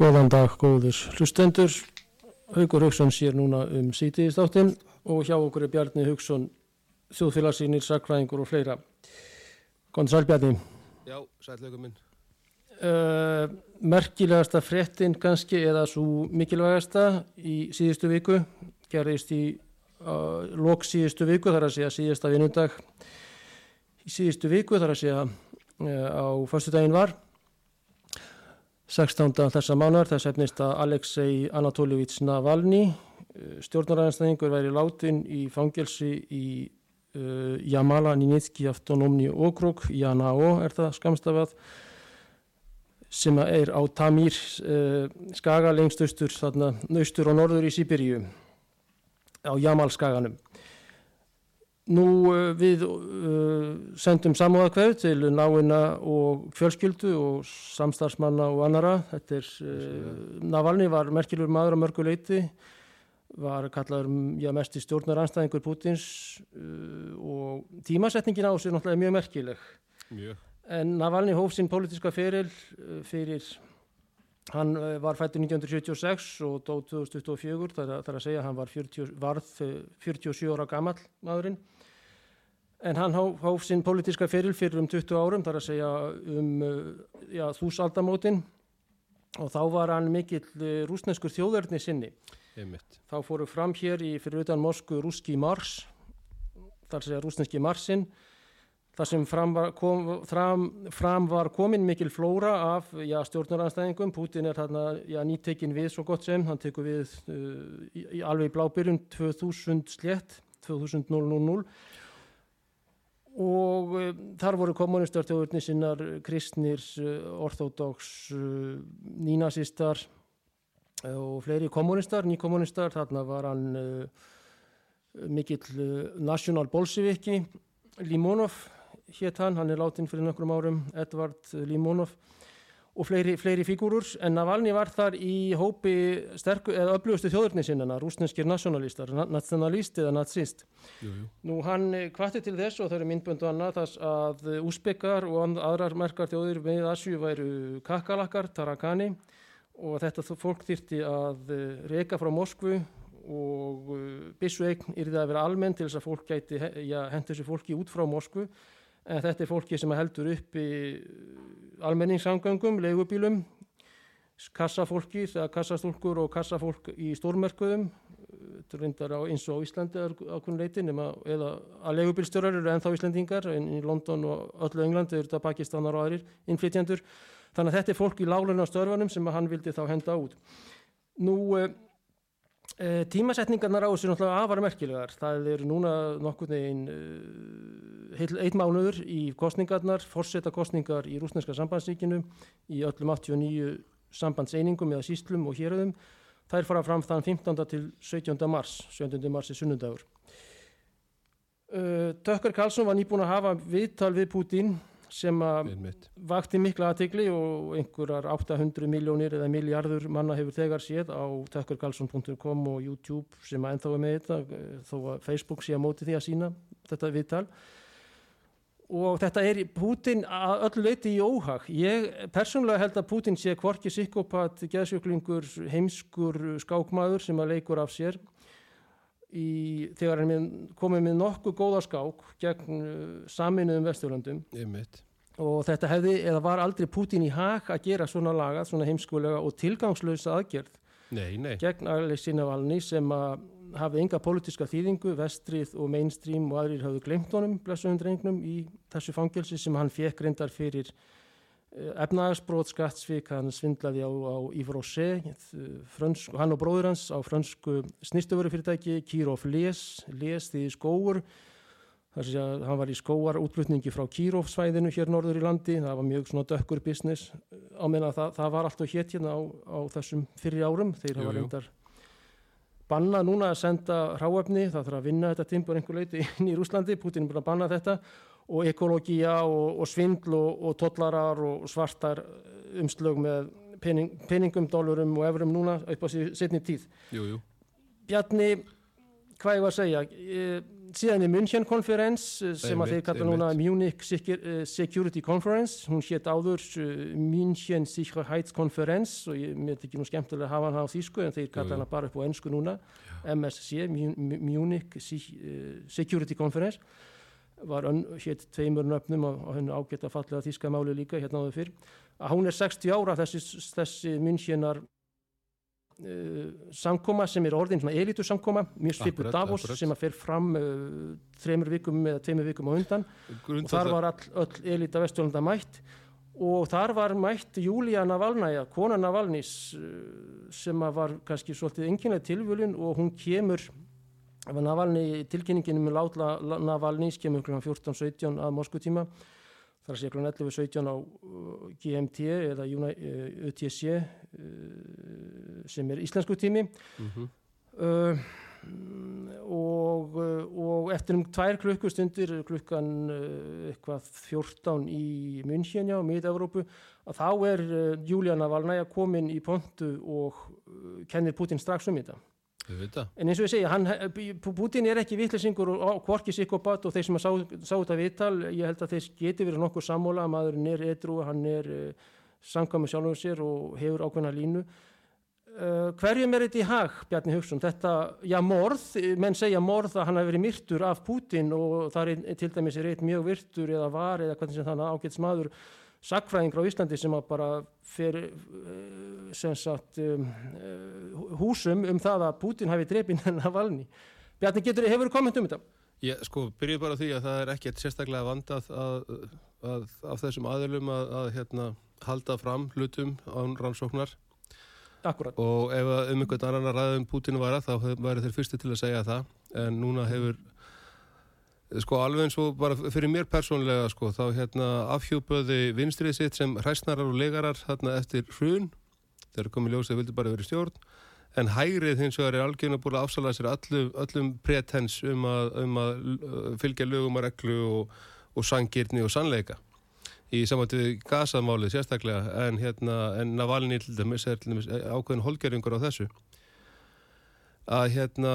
Góðan dag, góður hlustendur. Haugur Haugsson sér núna um sítiðistáttinn og hjá okkur er Bjarni Haugsson, þjóðfélagsýnir, sakræðingur og fleira. Góðan sæl Bjarni. Já, sælaugur minn. Uh, merkilegasta fréttin kannski eða svo mikilvægasta í síðustu viku gerðist í uh, lok síðustu viku þar að segja síðasta vinnundag í síðustu viku þar að segja uh, á fyrstu daginn var 16. þessa mánar þess efnist að Alexei Anatolievits Navalny stjórnaræðanstæðingur væri látin í fangelsi í uh, Jamala Ninitski Aftonomni Okrug, Janao er það skamstafað sem er á Tamir uh, skaga lengst austur, þarna austur og norður í Sýberíu á Jamal skaganum. Nú uh, við uh, sendum samúðakveð til náina og fjölskyldu og samstarfsmanna og annara. Þetta er, Navalny var merkilur maður á mörguleiti, var kallaður já, mest í stjórnar anstæðingur Putins og tímasetningin á sig náttúrulega mjög merkileg. Mjög. En Navalny hóf sinn pólitiska feril fyrir, hann var fættur 1976 og dó 2024, þar að, þar að segja hann var 40, varð 47 ára gammal maðurinn. En hann hóf, hóf sinn pólitiska feril fyrir um 20 árum, þar að segja um já, þúsaldamótin og þá var hann mikill rúsneskur þjóðverðni sinni. Einmitt. Þá fóru fram hér í fyrir utan Moskvu rúski Mars, þar að segja rúsneski Marsinn, þar sem fram var, kom, fram, fram var komin mikil flóra af já, stjórnaranstæðingum. Putin er þarna já, nýttekinn við svo gott sem, hann tekur við uh, í, í alveg blábyrjun 2000 slett, 2000 og uh, þar voru kommunistar þjóðurni sinnar kristnir, uh, orthodox, nínasistar og fleiri kommunistar, nýkommunistar, þarna var hann mikill national bolseviki, Limonov hétt hann, hann er látin fyrir nokkrum árum, Edvard Limonov og fleiri, fleiri fígúrur, en Navalny var þar í hópi sterku, eða öflugustu þjóðurni sinnana, rúsneskir nationalistar, nationalist eða nazist. Jú, jú. Nú hann kvatti til þess og þau eru myndböndu annað þess að úspekar og aðrar merkar þjóður með Asju væru kakalakkar, tarakani og þetta fólk þyrti að reyka frá Moskvu og bissu eign yrði að vera almenn til þess að fólk gæti ja, hendur þessu fólki út frá Moskvu en þetta er fólki sem heldur upp í almenningssangöngum, leigubílum, kassafólki, kassastúlkur og kassafólk í stórmerkuðum, þetta reyndar á, eins og á Íslandi ákveðin leitin, eða að leigubílstjórar eru ennþá Íslandingar, en í London og öllu Englandi eru þetta Pakistanar og aðrir innflytjandur, þannig að þetta er fólk í láluna störfanum sem hann vildi þá henda út. Nú, tímasetningarnar á þessu náttúrulega afar merkilegar, það eru núna nokkur neginn eitt mánuður í kostningarnar, forsetta kostningar í rúsneska sambandsríkinu í öllum 89 sambandseiningum eða síslum og héröðum. Þær fara fram þann 15. til 17. mars, 17. mars er sunnundagur. Uh, Tökkar Karlsson var nýbúin að hafa viðtal við Putin sem að vakti mikla aðtegli og einhverjar 800 miljónir eða miljardur manna hefur þegar séð á tökkarkarlsson.com og YouTube sem að ennþá er með þetta þó að Facebook sé að móti því að sína þetta viðtal. Og þetta er Putin að öllu leiti í óhag. Ég persónulega held að Putin sé hvorki psykopat, geðsjöklingur, heimskur skákmaður sem að leikur af sér í, þegar hann komið með nokkuð góða skák gegn saminuðum vesturlandum Einmitt. og þetta hefði, eða var aldrei Putin í hag að gera svona lagað, svona heimskulega og tilgangslösa aðgerð Nei, nei. gegn Alexei Navalny sem að hafði enga pólitíska þýðingu, vestrið og mainstream og aðrir hafðu glemt honum blessuðum drengnum í þessu fangelsi sem hann fekk reyndar fyrir efnaðarsbrót skattsvík, hann svindlaði á, á Yves Rocher, frönsk, hann og bróður hans á frönsku snýstuförufyrirtæki, Kirov Les, Les því skóur, þar sem að hann var í skóar útflutningi frá Kirov svæðinu hér norður í landi, það var mjög svona dökkur business, á meina það, það var alltaf hétt hérna á, á þessum fyrir árum, þeir hafa reyndar banna núna að senda ráefni, það þarf að vinna þetta timpur einhver leiti inn í Rúslandi, Putin er búin að banna þetta og ekológia og, og svindl og, og tollarar og svartar umslög með pening, peningum, dólarum og eurum núna upp á setni tíð. Jú, jú. Bjarni, hvað ég var að segja, síðan er München Conference sem að þeir kalla núna Munich Security Conference, hún hétt áður München Sicherheitskonferenz og ég myndi ekki nú skemmtilega að hafa hann á þýsku en þeir kalla hann bara upp á ennsku núna, MSC, Munich Security Conference var hétt tveimur nöfnum á hennu ágætt að fallega þýska máli líka hérna áður fyrr, að hún er 60 ára þessi, þessi Münchenar uh, samkoma sem er orðin svona elitu samkoma, mjög svipu Davos akkurat. sem að fer fram uh, þreymur vikum eða tveimur vikum á undan Grund og þar var all, öll elita vestjólanda mætt og þar var mætt Júlía Navalnæja, kona Navalnís uh, sem að var kannski svolítið enginlega tilvölin og hún kemur Navalny, tilkynningin með látla Navalny skemur kl. 14.17 að Moskvutíma þar sé kl. 11.17 á uh, GMT eða UTC uh, uh, sem er íslensku tími mm -hmm. uh, og, og eftir um tvær klukkustundir klukkan eitthvað 14 í München já, mitt-Európu að þá er Júlía Navalnæja komin í pontu og kennir Putin strax um þetta en eins og ég hann, Putin er ekki vittlesingur og hvorki sikkopat og þeir sem sá, sá þetta vittal, ég held að þeir geti verið nokkuð sammóla, maðurinn er edru hann er uh, samkvæmur sjálfum sér og hefur ákveðna línu. Uh, hverjum er þetta í hag Bjarni Hugsun, þetta, já morð menn segja morð að hann hafi verið myrtur af Putin og það er til dæmis er eitt mjög virtur eða var eða hvernig sem þannig ágætt smaður sakfræðingur á Íslandi sem að bara fyrir sem sagt um, húsum um það að Putin hafi drefin en að valni. Bjarni, getur, hefur þú komment um þetta? Ég sko, byrjuð bara því að það er ekkert sérstaklega vandað að, að, af þessum aðlum að, að hérna, halda fram hlutum án rannsóknar Akkurat. og ef um einhvern annan að ræða um Putin var að þá væri þeir fyrstu til að segja það en núna hefur Sko alveg eins og bara fyrir mér persónlega sko þá hérna afhjúpaði vinstrið sitt sem hræsnarar og legarar hérna eftir hrun. Þegar komið ljósið vildi bara verið stjórn. En hægrið hins vegar er algjörna búin að afsala sér allum, öllum pretens um að, um að uh, fylgja lögum að reglu og, og sangirni og sannleika. Í samvættu við gasamálið sérstaklega en hérna en Navalni til dæmis er dæmis ákveðin holgeringur á þessu. Að hérna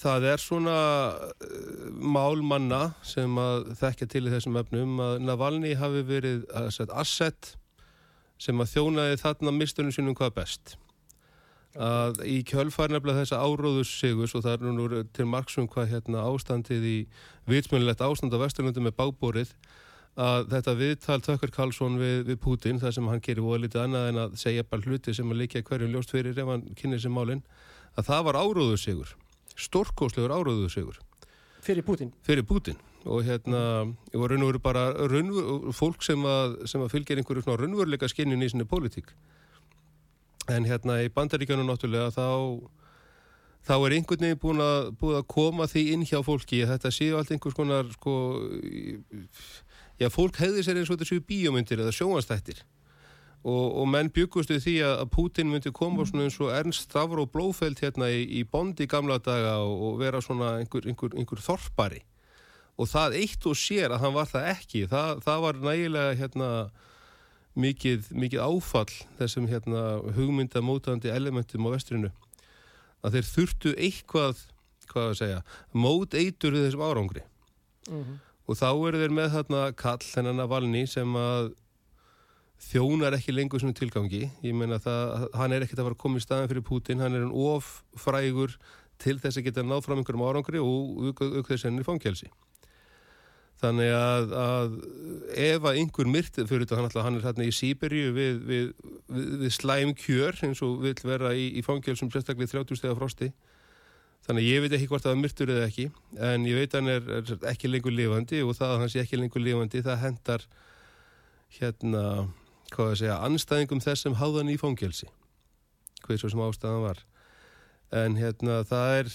það er svona uh, málmanna sem að þekkja til í þessum öfnum að Navalny hafi verið asset sem að þjónaði þarna mistunum sínum hvað best. Að í kjölfarnefla þessa áróðus sigus og það er nú til marksum hvað hérna ástandið í vitsmjönulegt ástand á Vesturlundu með bábórið að þetta viðtal Tökkar Karlsson við, við Putin, það sem hann gerir og litið annað en að segja bara hluti sem að líka hverjum ljóst fyrir ef hann kynir sem málinn að það var áróðus sigur stórkóslegur áraðuðu sigur fyrir Putin fyrir Putin og hérna og raun og veru bara raunver, fólk sem að, sem að fylgja einhverju svona raunveruleika skinnjun í sinni pólitík. En hérna í bandaríkjanu náttúrulega þá þá er einhvern veginn búin að, búin að koma því inn hjá fólki þetta séu allt einhvers konar sko já fólk hefði sér eins og þetta séu bíómyndir eða sjóanstættir og, og menn byggustu því að Putin myndi koma svona eins og Ernst Stavro Blófeld hérna í, í Bondi gamla daga og, og vera svona einhver, einhver, einhver þorpari. Og það eitt og sér að hann var það ekki. Það, það var nægilega hérna mikið, mikið áfall þessum hérna hugmyndamótandi elementum á vestrinu. Að þeir þurftu eitthvað hvað að segja, mót eitur við þessum árangri. Mm -hmm. og þá eru þeir með þarna kall þennan að valni sem að þjónar ekki lengur svona tilgangi. Ég meina það, hann er ekkert að fara að koma í staðan fyrir Putin, hann er en of frægur til þess að geta náð fram einhverjum árangri og auk þess henni fangkelsi þannig að, að ef að einhver myrti fyrir þetta, hann, alltaf, hann er hérna í Sýberju við, við, við, við slæm kjör eins og vil vera í, í fangjálsum sérstaklega 30 steg af frosti. Þannig að ég veit ekki hvort það er myrtur eða ekki en ég veit hann er, er ekki lengur lifandi og það að hann sé ekki lengur lifandi það hendar hérna, hvað að segja, anstæðingum þess sem háðan í fangjálsi hvað svo sem ástæðan var. En hérna það er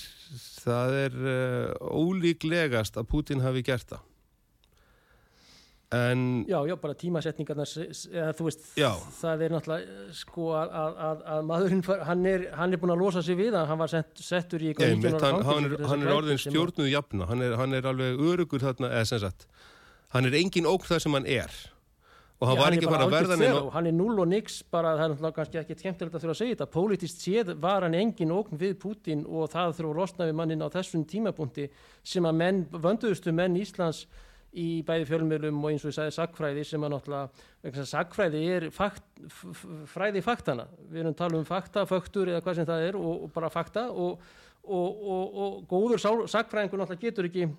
það er uh, ólíklegast að Putin hafi gert það. En Já, já, bara tímasetningarnar eða þú veist, Já. það er náttúrulega sko að, að, að maðurinn hann, er, hann er búin að losa sig við hann, hann var sett, settur í eitthvað einmitt, 19 ára hann, fangelsi hann, er, hann er orðin að- stjórnuð jafna. Hann er, hann er alveg örugur þarna eða sem sagt, hann er engin ókn það sem hann er og hann var ekki bara að verða neina þverá. hann er null og nix bara það er náttúrulega kannski ekki skemmtilegt að þurfa að segja þetta politist séð var hann engin ógn við Putin og það þurfa að losna við mannin á þessum tímapunkti sem að menn, vönduðustu menn Íslands í bæði fjölmjölum og eins og ég sagði sagfræði sem að náttúrulega sagfræði er fakt, fræði faktana við erum að tala um fakta, föktur eða hvað sem það er og, og bara fakta og, og, og, og góður sagfræðingur náttúrulega getur ekki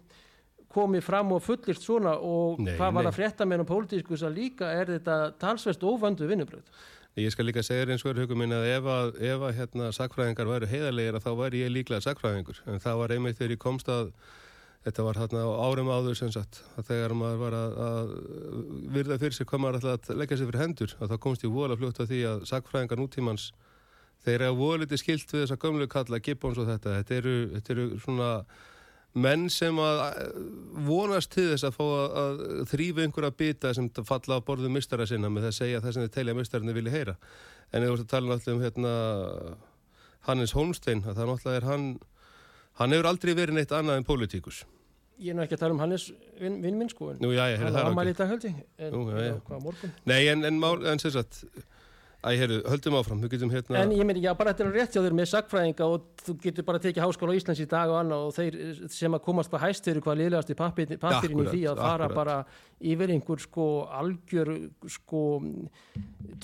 komið fram og fullist svona og Nei, hvað var nei. að frétta með um pólitísku þess að líka er þetta talsverst óvöndu vinnubröð ég skal líka segja þér eins og er hugum minn að ef að, ef að hérna, sakfræðingar væru heiðarlegir að þá væri ég líklega sakfræðingur en það var einmitt þegar ég komst að þetta var hérna árum áður sem sagt að þegar maður var að, að virða fyrir sig hvað maður ætlaði að leggja sig fyrir hendur að þá komst ég vola fljótt að því að sakfræðingar nútímans þeir eru voliti skilt við þessa gömlu kalla Gibbons og þetta. Þetta eru, þetta eru svona menn sem að eh, vonast til þess að fá að, þrýfa einhverja bita sem falla á borðu mistara sinna með það að segja það sem þeir telja mistarinn vilja heyra en þú ert að tala náttúrulega um hérna Hannes Holmstein að það náttúrulega er hann hann hefur aldrei verið neitt annað en pólitíkus ég er nú ekki að tala um Hannes vinn vin minn sko en Nú, já, ég það ammæli ágætt. í dag held ég en Nú, já, já. hvað morgun Nei, en, en, en sem sagt Æ, heyrðu, höldum áfram, við getum hérna En ég meina, já, bara þetta er rétt hjá þér með sagfræðinga og þú getur bara tekið háskóla á Íslands í dag og annað og þeir sem að komast hvað hæst eru hvað liðlegast í pappirinn í því að fara akkúrat. bara yfir einhver sko algjör sko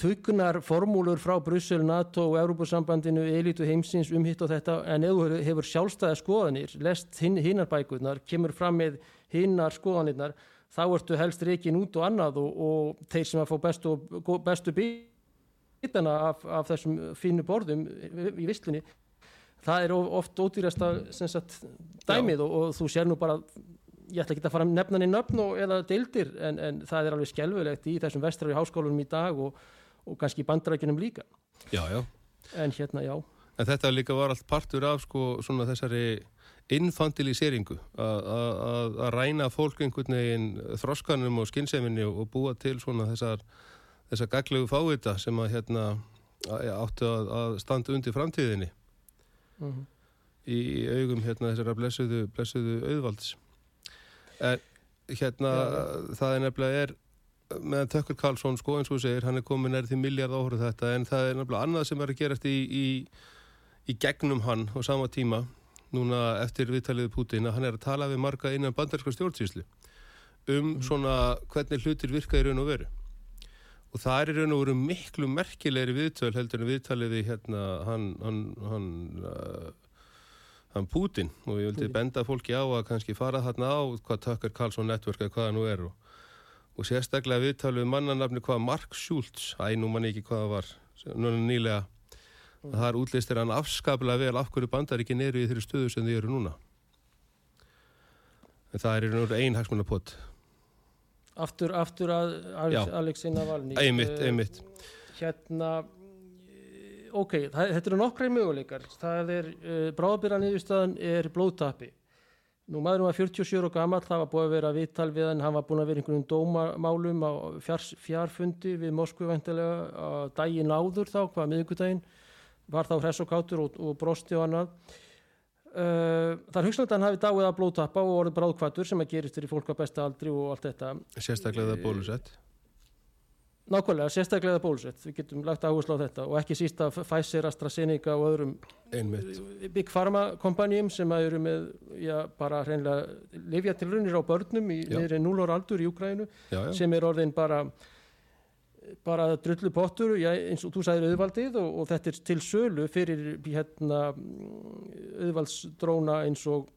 tökunar formúlur frá Brussel, NATO og Európusambandinu, elitu heimsins um hitt og þetta en þú hefur sjálfstæða skoðanir, lest hin, hinnar bækurnar, kemur fram með hinnar skoðanirnar, þá ertu helst reikin út og annað og, og þeir sem að fá bestu, bestu bíl bitana af, af þessum fínu borðum í visslunni. Það er of- oft ódýrasta sagt, dæmið og, og þú sér nú bara ég ætla ekki að fara að nefna niður nöfn og, eða deildir en, en það er alveg skelfulegt í þessum vestrari háskólunum í dag og, og kannski í bandarækjunum líka. Já, já. En hérna já, En þetta líka var allt partur af sko svona þessari infantiliseringu að- ræna fólk einhvern veginn þroskanum og skynnseminni og búa til svona þessar þessar gaglegu fávita sem að hérna áttu að, að standa undir framtíðinni. Mm í augum hérna þessara blessuðu, blessuðu auðvalds. En hérna það er nefnilega er með Tökkur Karlsson sko eins og segir hann er komin er því miljard áhverju þetta en það er nefnilega annað sem er að gerast í, í, í gegnum hann á sama tíma núna eftir viðtalið Putin að hann er að tala við marga innan bandarinska stjórnsýslu um svona hvernig hlutir virka í raun og veru og það er raun og veru miklu merkilegri viðtöl heldur en viðtalið við hérna hann, hann, hann uh, hann Putin og ég vildi benda fólki á að kannski fara þarna á hvað Tucker Carlson Network eða hvað það nú er og, og sérstaklega viðtalið við mannanafni hvað Mark Schultz, æ nú mann ekki hvað það var núna nýlega það er útlistir hann afskaplega vel af hverju bandaríkin eru í þeirri stöðu sem þið eru núna. En það er raun og veru ein hagsmunapott aftur, aftur að Alex, Já. Alexei Navalny einmitt, Eh, einmitt. hérna eh, ok, það, þetta eru nokkrai möguleikar. Það er, uh, bráðbyrra niðurstaðan er blóðtappi. Nú maðurum var 47 og gammal það var búið að vera viðtal við hann, hann var búin að vera einhverjum dómamálum á fjár, fjárfundi við Moskvu væntilega á daginn áður þá, hvað miðvikudaginn. Var þá hress og kátur og, og brosti og annað uh, það er hugsanlega að hann hafi dáið að blóðtappa og orðið bráðkvatur sem að gerist fyrir fólk á besta aldri og allt þetta. Sérstaklega það bólusett? Nákvæmlega, sérstaklega bólusett, við getum lagt áherslu á þetta. Og ekki síst að Pfizer, AstraZeneca og öðrum einmitt, Big Pharma kompanjum sem að eru með já, bara hreinlega lifja til runir á börnum í Já. niðri 0 ára aldur í Ukrænu sem er orðin bara bara drullu pottur já, eins og þú sagðir auðvaldið og, og þetta er til sölu fyrir hérna auðvaldsdróna eins og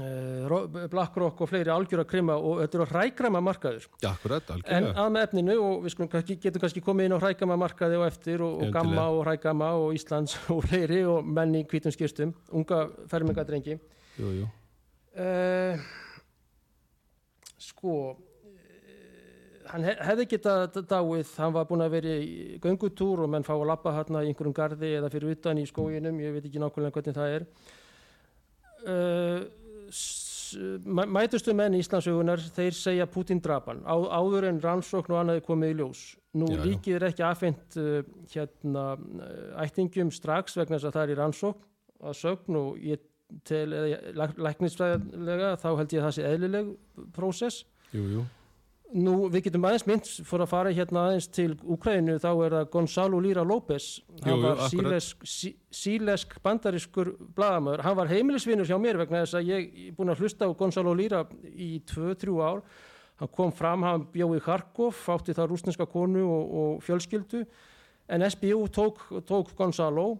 uh, BlackRock og fleiri algjör að krima og þetta eru hrægrama markaður. Já, akkurat, en að með efninu og við skulum kannski, getum kannski komið inn á hrægrama markaði og eftir og, og gamma og hrægrama og Íslands og fleiri og menn í hvítum skýrstum unga fermingadrengi. Jú, jú. uh, sko eh, hann hef, hefði getað dáið, hann var búin að vera í göngutúr og menn fá að lappa hérna í einhverjum garði eða fyrir utan í skóginum, ég veit ekki nákvæmlega hvernig það er uh, mætustu menn Íslandsögunar, þeir segja Putin drapan, á, áður en rannsókn og annaði komið í ljós. Nú Já, já. líkið er ekki afhengt uh, hérna uh, ættingum strax vegna þess að það er í rannsókn að sögn og ég til læknisfræðilega þá held ég að það sé eðlileg prósess. Jú, jú. Nú, við getum aðeins mynd fyrir að fara hérna aðeins til Úkrænu, þá er það Gonzalo Lira López, hann Jú, var sílesk, sí, sílesk bandariskur blagamöður, hann var heimilisvinur hjá mér vegna þess að ég er búin að hlusta á Gonzalo Lira í 2-3 ár, hann kom fram, hann bjóði í Kharkov, átti það rúsneska konu og, og fjölskyldu, en SBU tók, tók Gonzalo,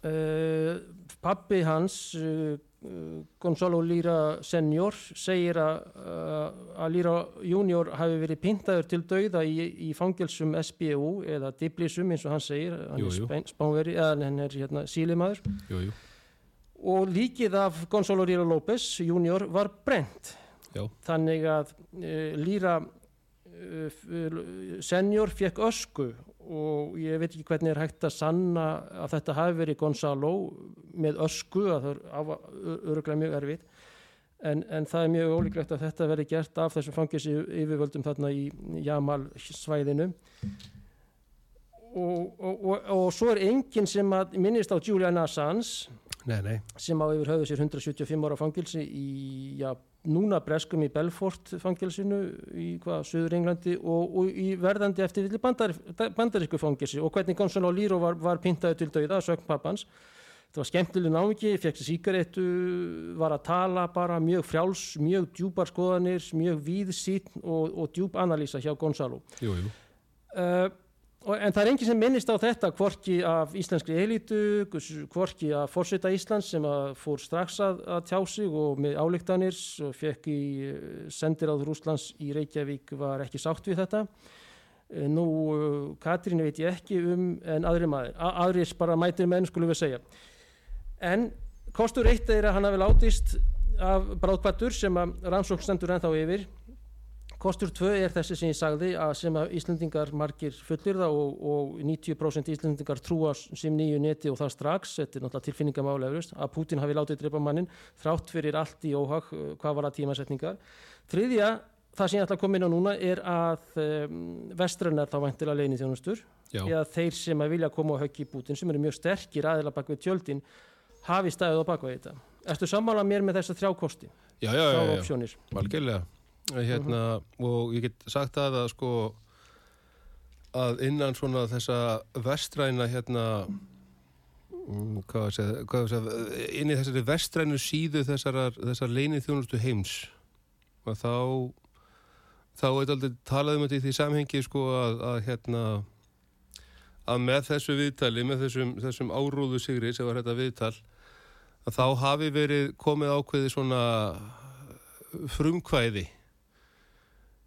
uh, pappi hans, uh, Gonzalo Lira senior segir að, uh, að Lira junior hafi verið pyntaður til dauða í, í fangelsum SBU eða Diblisum eins og hann segir hann Jú, er jú. spæn, spánveri, eða hann er hérna, sílimaður Jú, og líkið af Gonzalo Lira López junior var brent Já. þannig að uh, Lira uh, senior fekk ösku og ég veit ekki hvernig er hægt að sanna að þetta hafi verið Gonzalo með ösku að það er öruglega mjög erfitt en, en það er mjög ólíklegt að þetta verði gert af þessum fangisi yfirvöldum þarna í Jamal svæðinu og, og, og, og svo er enginn sem að minnist á Julian Assange Nei, nei. sem á yfir höfðu sér 175 ára fangilsi í, já, núna breskum í Belfort fangilsinu í hvað, Suður Englandi og, og í verðandi eftir villi bandar, bandarísku fangilsi og hvernig Gonzalo Liro var, var pintaði til dauða, sögn pappans. Það var skemmtileg námingi, fekk sér síkaretu var að tala bara mjög frjáls, mjög djúpar skoðanir mjög víðsýtt og, og djúp analýsa hjá Gonzalo. Jú, jú. uh, en það er enginn sem minnist á þetta hvorki af íslenskri elitu hvorki af fórseta Íslands sem fór strax að, að tjá sig og með álíktanir og fekk í eh, sendiráð Rúslands í Reykjavík var ekki sátt við þetta. Eh, nú uh, Katrínu veit ég ekki um en aðri maður, A aðrir bara mætir menn skulum við segja. En kostur eitt er að hann hafi látist af bráðkvættur sem að rannsókn stendur ennþá yfir Kostur tvö er þessi sem ég sagði að sem að Íslendingar margir fullir það og, og 90% Íslendingar trúa sem nýju neti og það strax, þetta er náttúrulega tilfinningamála að Putin hafi látið drepa mannin þrátt fyrir allt í óhag uh, hvað var að tímasetningar. Þriðja, það sem ég ætla að koma inn á núna er að um, vestrannar þá væntilega leini þjónustur Já. eða þeir sem að vilja koma á höggi í Putin sem eru mjög sterkir aðila bak við tjöldin hafi stæðið á bak við þetta. Ertu sammála mér með þessa þrjá kosti? Já, já, já, já. Hérna, og ég get sagt það að sko að innan svona þessa vestræna hérna mm, hvað að segja, hvað að segja inn í þessari vestrænu síðu þessar, þessar leinið þjónustu heims og þá þá er aldrei talað um þetta í því samhengi sko að, að hérna að með þessu viðtali, með þessum, þessum áróðu sigri sem var þetta viðtal að þá hafi verið komið ákveði svona frumkvæði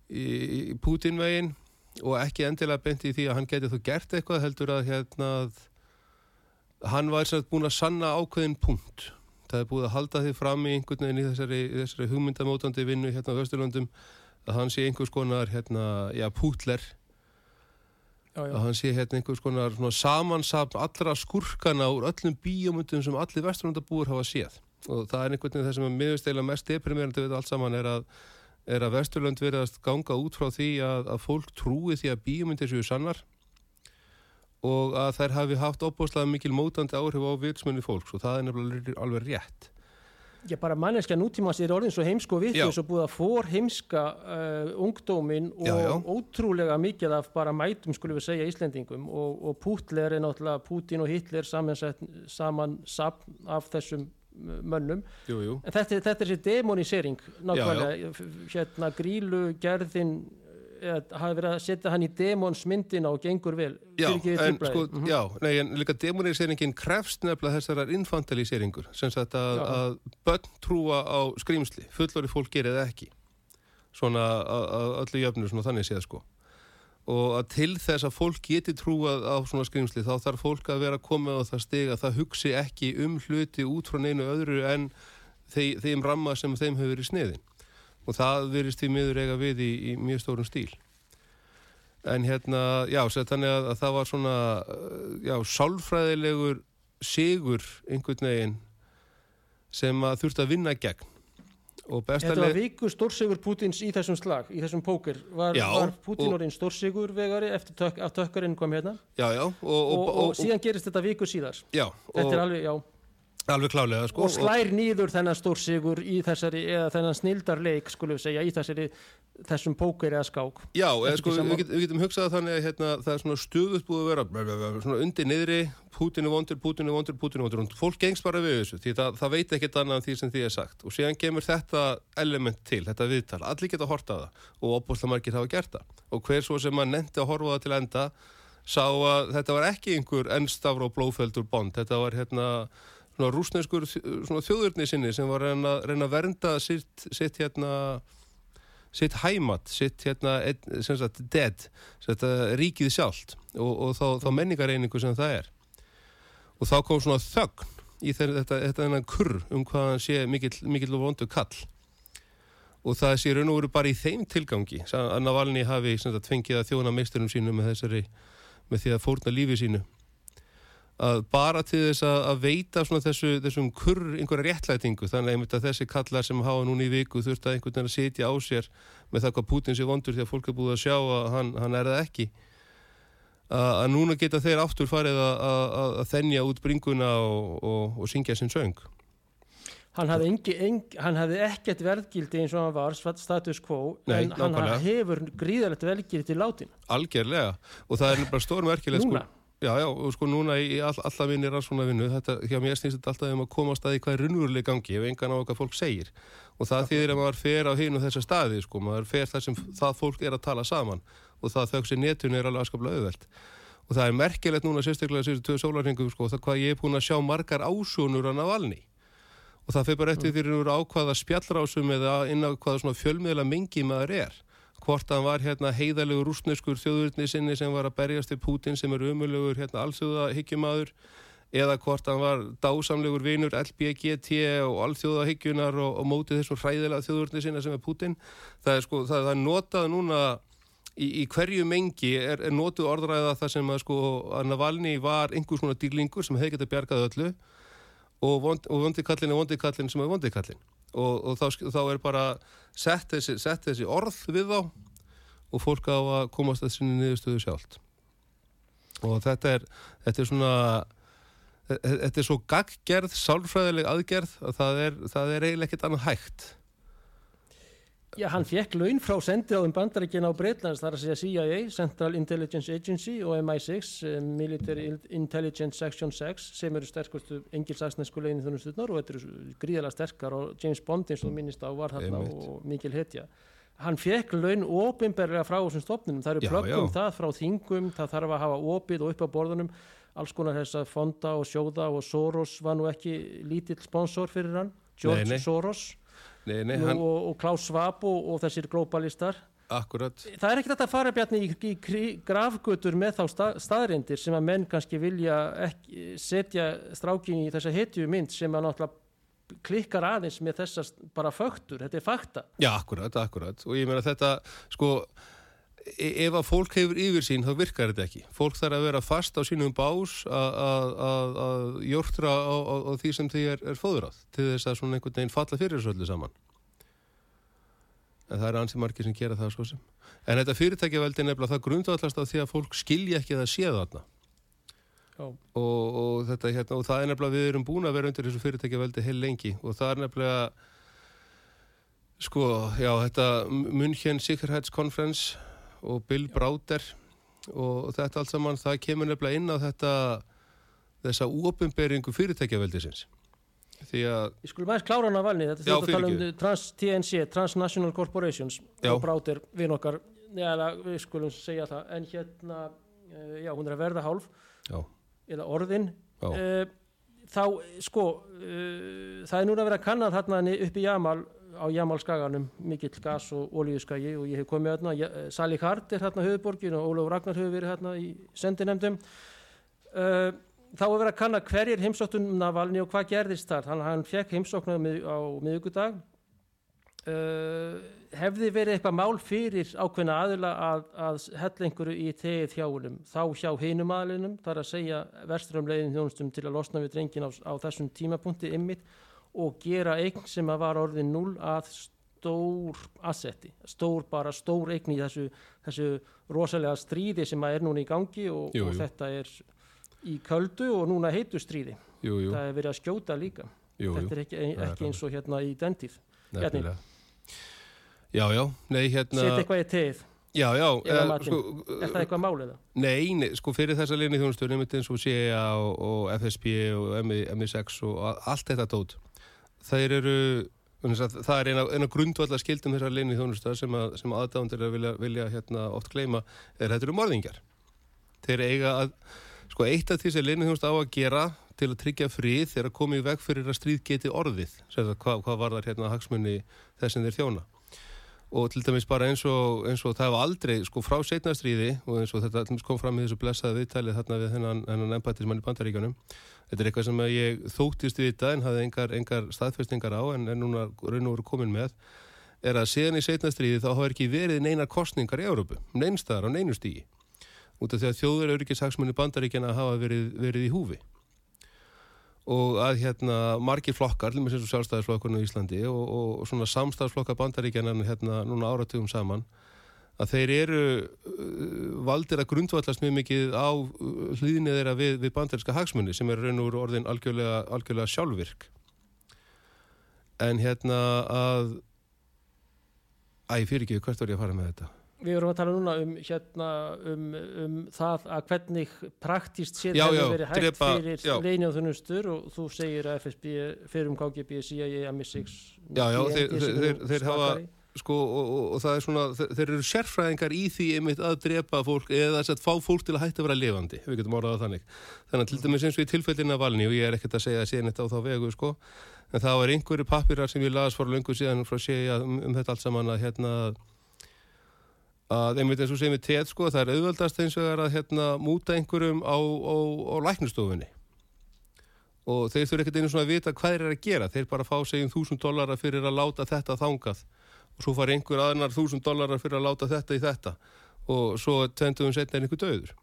í, Putinvegin og ekki endilega bent í því að hann geti þú gert eitthvað heldur að hérna að hann var sér búin að sanna ákveðin punkt. Það er búið að halda því fram í einhvern veginn í þessari, þessari hugmyndamótandi vinnu hérna á Vesturlandum að hann sé einhvers konar hérna, já, pútler. Já, já. að hann sé hérna einhvers konar samansapn allra skurkana úr öllum bíómyndum sem allir vesturlandabúur hafa séð. Og það er einhvern veginn það sem er miðursteila mest deprimerandi við allt saman er að, er að vesturland verðast ganga út frá því að, að fólk trúi því að bíómyndir séu sannar og að þær hafi haft opbóðslega mikil mótandi áhrif á vitsmunni fólks og það er nefnilega alveg rétt Já, bara manneskja nútímans er orðin svo heimsko við þess að búið að fór heimska uh, ungdómin og Já, já. ótrúlega mikið af bara mætum skulum við segja Íslendingum og, og Pútler er náttúrulega Pútin og Hitler saman sapn af þessum mönnum. Jú, jú, en þetta, þetta er þessi demonisering nákvæmlega, F- hérna grílu gerðin hafi verið að setja hann í demonsmyndina og gengur vel. Já, en sko, Mhm. já, nei, en líka demoniseringi krefst nefnilega þessarar infantiliseringur sem sagt að, Já. að börn trúa á skrýmsli, fullori fólk gerir það ekki. Svona að, öllu jöfnu svona þannig séð sko og að til þess að fólk geti trúað á svona skrýmsli þá þarf fólk að vera komið á það stig að það hugsi ekki um hluti út frá neinu öðru en þeim, þeim ramma sem þeim hefur verið sniðin og það verist því miður eiga við í, í mjög stórum stíl. En hérna, já, þannig að, að það var svona, uh, já, sálfræðilegur sigur einhvern veginn sem að þurfti að vinna gegn Þetta var viku stórsigur Pútins í þessum slag, í þessum póker. Var, var Pútin orðin stórsigur vegari eftir tök, að tökkarinn kom hérna? Já, já, og, og, og, og, síðan gerist þetta viku síðar. Já, þetta er alveg, já, alveg klálega sko, og slær nýður þennan stórsigur í þessari, eða þennan snildarleik skulum við segja, í þessari þessum póker eða skák. Já, eða sko, við, get, við getum hugsað þannig að hérna, það er svona stöðut búið að vera bla, bla, bla, svona undir niðri, Pútin er vondur, Pútin er vondur, Pútin er vondur fólk gengst bara við þessu því það, það veit ekkert annað en því sem því er sagt. Og síðan kemur þetta element til, þetta viðtal allir geta að horta það og opbúrslega margir hafa gert það. Og hver svo sem að nefndi að horfa það til enda sá að þetta var ekki einhver ennstafr og blóðfeldur bond, þetta var hérna svona rúsneskur svona þjóðurni sinni sem var að reyna, reyna að vernda sitt, sitt hérna sitt hæmat, sitt hérna sagt dead, sagt uh, ríkið sjálft og, og þá, þá menningareiningu sem það er. Og þá kom svona þögn í þeir, þetta, þetta þennan kurr um hvað hann sé mikill, mikill og vondu kall. Og það sé raun og veru bara í þeim tilgangi að Navalny hafi fengið að þjóna meisturum sínu með þessari með því að fórna lífi sínu að bara til þess að, að veita þessu, þessum kurr einhverja réttlætingu þannig einmitt að þessi kallar sem hafa núna í viku þurft að einhvern veginn að sitja á sér með það hvað Putin sé vondur því að fólk er búið að sjá að hann, hann er það ekki. Að, að núna geta þeir aftur farið að, að, þennja út bringuna og, og, og syngja sinn söng. Hann hafði, engi, engi, hann hafði ekkert verðgildi eins og hann var status quo Nei, en hann nákvæmlega. hefur gríðalegt verðgildi til látin algjörlega. Og það er bara stórmerkilegt sko, Já, já, og sko núna í all, alltaf minni rannsóna vinnu, þetta, hjá mér snýst þetta alltaf um að koma á staði hvað er raunveruleg gangi ef engan á okkar fólk segir. Og það þýðir að maður fer á hinn og þessa staði sko, maður fer þar sem það fólk er að tala saman. Og það þauks í netun er alveg aðskaplega auðvelt. Og það er merkilegt núna sérstaklega síðustu tvö sólarhengum sko, það hvað ég er búin að sjá margar ásjónur að Navalny og það fyrir bara eftir því að ákvaða spjallrásum eða inn á hvaða svona fjölmiðla mengi maður er hvort hann var hérna heiðalegur rúsneskur þjóðurni sinni sem var að berjast við Putin sem er umulugur hérna alþjóða hyggjumæður eða hvort hann var dásamlegur vinur LBGT og alþjóða hyggjunar og, og mótið þessum hræðilega þjóðurni sinna sem er Putin það er sko, það, það er notað núna í, í hverju mengi er, er notuð orðræða það sem að sko að Navalny var einhver svona dýrlingur sem hefði getið bjargað öllu og, vond, og vondikallin er vondikallin sem er vondikallin og, og þá, þá er bara sett þessi, sett þessi orð við þá og fólk á að komast að sinni niðurstöðu sjálft. Og þetta er, þetta er svona e- e- þetta er svo gaggerð sálfræðileg aðgerð að það er, það er eiginlega ekkert annað hægt já hann fekk laun frá sendiráðum bandarækina á Breitlands þar að segja CIA, Central Intelligence Agency og MI6, eh, Military Intelligence Section 6 sem eru sterkustu engilsaksnesku leginn þjónustutnar og þetta eru gríðalega sterkar og James Bond eins og minnist á var Einmitt. og mikil hetja hann fekk laun ofinberlega frá þessum stofnunum, það eru já. það frá þingum, það þarf að hafa opið og upp á borðunum, alls konar þess að fonda og sjóða og Soros var nú ekki lítill sponsor fyrir hann George Nei, nei. Soros Nei, nei, Nú, hann, og, og Klaus Schwab og, og þessir globalistar akkurat. Það er ekkert að fara bjarni í, í grafgötur með þá sta, staðrindir sem að menn kannski vilja ekki, setja strákin í þessa hetju mynd sem að náttúrulega klikkar aðeins með þessar bara fögtur, þetta er fakta. Já, akkurat, akkurat. Og ég meina þetta, sko ef að fólk hefur yfir sín þá virkar þetta ekki. Fólk þarf að vera fast á sínum bás að- jórtra á, á, á því sem því er, er fóðurað til þess að svona einhvern veginn falla fyrir þessu öllu saman. En það er ansið margir sem gera það svo sem. En þetta fyrirtækjaveldi nefnilega það grundvallast á því að fólk skilja ekki að það sé þarna. Já. og, og þetta hérna og það er nefnilega við erum búin að vera undir þessu fyrirtækjaveldi heil lengi. Og það er nefnilega sko, já, þetta München Sikkerheitskonferens og Bill Browder og þetta allt saman, það kemur nefnilega inn á þetta þessa úopimberingu fyrirtækjaveldisins því að, Ég skulum aðeins klára hana valni, þetta er að tala um trans, TNC, Transnational Corporations Já. og brátir vinn okkar já, við skulum segja það en hérna, uh, já, hún er að verða hálf Já. eða orðin Já. uh, þá, sko uh, það er núna að kanna þarna ni- upp í Jamal á Jamalskaganum mikill gas og olíuskagi og ég hef komið þarna, Ja- eh, Sally Hart er þarna höfuborgin og Ólaf Ragnar hefur verið þarna í sendinemdum uh, þá er verið að kanna hverjir heimsóttum Navalni og hvað gerðist þar. Hann, hann fekk heimsóknar á miðugudag uh, hefði verið eitthvað mál fyrir ákveðna aðila að, að hella einhverju í tegið hjá honum? Þá hjá hinum aðlinum, þar að segja versturum leiðin þjónustum til að losna við drengin á, á þessum tímapunkti ymmit og gera eign sem að var orðin 0 að stór assetti, stór bara stór eign í þessu, þessu rosalega stríði sem að er núna í gangi og, Jú, og jú. þetta er í köldu og núna heitu stríði. Jú, jú, það er verið að skjóta líka. Jú, jú. þetta er ekki, er ekki eins og hérna í dentíð nefnilega. Já, já, nei, hérna setja eitthvað í tegið, Já, já, Eða eh, sko, er það eitthvað málið það? Nei, nei, sko fyrir þessa leini þjónustur einmitt eins og CIA og, og FSB og MI, MI6 og allt þetta dót þeir eru það er eina, eina grundvallar skildum þessar leini þjónustar sem, að, sem aðdándir að vilja, vilja hérna, oft gleyma er þetta eru morðingjar. Þeir eiga að sko eitt af því sem leini þjónust á að gera til að tryggja frið þegar að koma í veg fyrir að stríð geti orðið hvað, hvað var þar hérna hagsmunni þess sem þeir þjóna og til dæmis bara eins og, eins og það var aldrei sko frá setna stríði og eins og þetta kom fram í þessu blessaði viðtælið þarna við hennan, embættismann í bandaríkjunum. Þetta er eitthvað sem ég þóttist við þetta en hafði engar, engar staðfestingar á en er núna raun og veru komin með er að síðan í setna stríði þá hafa ekki verið neinar kostningar í Európu neinstæðar á neinu stígi út af því að þjóður öryggishagsmunni bandaríkjana hafa verið, verið í húfi og að hérna margir flokkar, og með sem sjálfstæðisflokkurinn á Íslandi og, og, svona samstæðisflokkar bandaríkjanan hérna núna áratugum saman að þeir eru uh, valdir að grundvallast mjög mikið á uh, hlýðinni þeirra við, við bandaríska hagsmunni sem er raun og orðin algjörlega, algjörlega sjálfvirk en hérna að æ, fyrir ekki, hvert var ég að fara með þetta? Við erum að tala núna um, hérna, um, um það að hvernig praktist séð Já, hefur verið hægt drepa- fyrir já. leinjóðunustur og þú segir að FSB fyrir um KGB, CIA, MI6 Já, já, BND þeir- þeir- þeir- hafa- sko, og, og, og það er svona, þeir, eru sérfræðingar í því einmitt að drepa fólk eða þess að fá fólk til að hætta að vera lifandi við getum orðað þannig þannig að til dæmis eins og í tilfellina valni og ég er ekkert að segja að séðan þetta á þá vegu sko en það var einhverju pappirar sem ég las fyrir löngu síðan frá segja um, um þetta allt saman að hérna að einmitt eins og segjum við teð sko það er auðvöldast eins og er að hérna múta einhverjum á, á, á læknustofunni og þeir þurfa ekkert einu svona að vita hvað eru að gera. Þeir bara fá segjum þúsund dollara fyrir að láta þetta þangað. Og svo fara einhver aðnar þúsund dollara fyrir að láta þetta í þetta. Og svo tvendum við setna einhver döður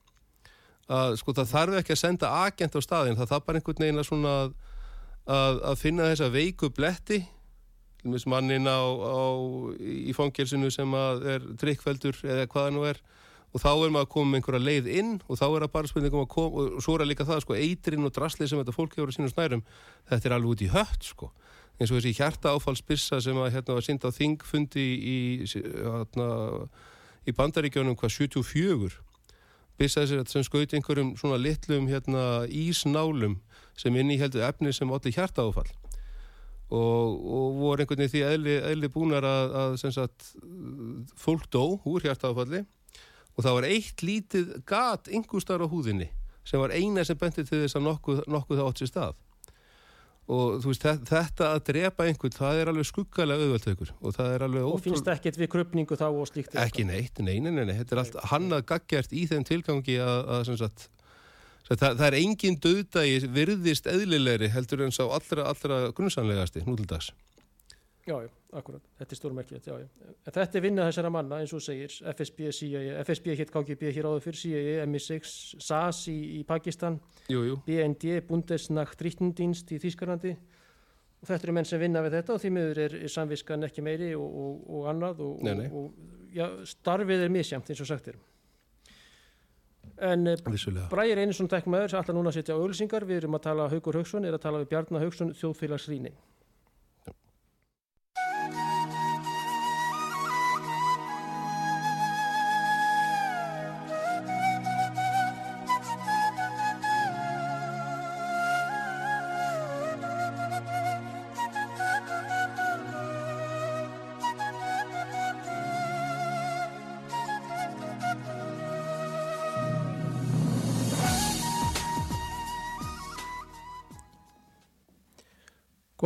að sko það þarf ekki að senda agent á staðin, það þarf bara einhvern veginn að að, að, finna þessa veiku bletti mannin á, á í fangelsinu sem að er trikkveldur eða hvaða nú er. Og þá er maður að koma með einhverja leið inn og þá er það bara spurningum að koma og svo er líka það sko eitrinn og drasli sem þetta fólk hefur á sínum snærum þetta er alveg út í hött sko. Eins og þessi hjarta áfallsbissa sem að hérna var synd á þingfundi í, hérna, í bandaríkjónum hvað 74 bissa þessi sem skauti einhverjum svona litlum hérna, ísnálum sem inn í heldur efni sem allir hjarta áfall og, og voru einhvern veginn því eðli, eðli búnar að, að sem sagt, fólk dó úr hjarta áfalli og það var eitt lítið gat yngustar á húðinni sem var eina sem benti til þess að nokkuð, nokkuð það átt sér stað. Og þú veist þe- þetta að drepa einhvern það er alveg skuggalega auðvöldaukur og það er alveg og finnst ekkert við krupningu þá og slíkt ekki neitt, nei, nei, nei, nei, þetta er allt hannað gaggjart í þeim tilgangi að, að sagt, það, það er engin döðdagi virðist eðlilegri heldur en sá allra, allra grunnsanlegasti nútildags. já, já, akkurat, þetta er stórmerkilegt já, já. en þetta er vinna þessara manna eins og segir FSB, CIA, FSB hétt KGB hér áður fyrir CIA, MI6, SAS í, í Pakistan, Jú, jú, BND Bundesnachtrichtendienst í Þýskarlandi og þetta eru menn sem vinna við þetta og því miður er, er samviskan ekki meiri og, og, og annað og, Nei, nei. og, já, starfið er misjamt eins og sagt er en eh. Bræir Einarsson tekmaður ætla núna að setja á auðlýsingar við erum að tala Haugur Haugsson, er að tala við Bjarnar Haugsson þjóðfélagsrýni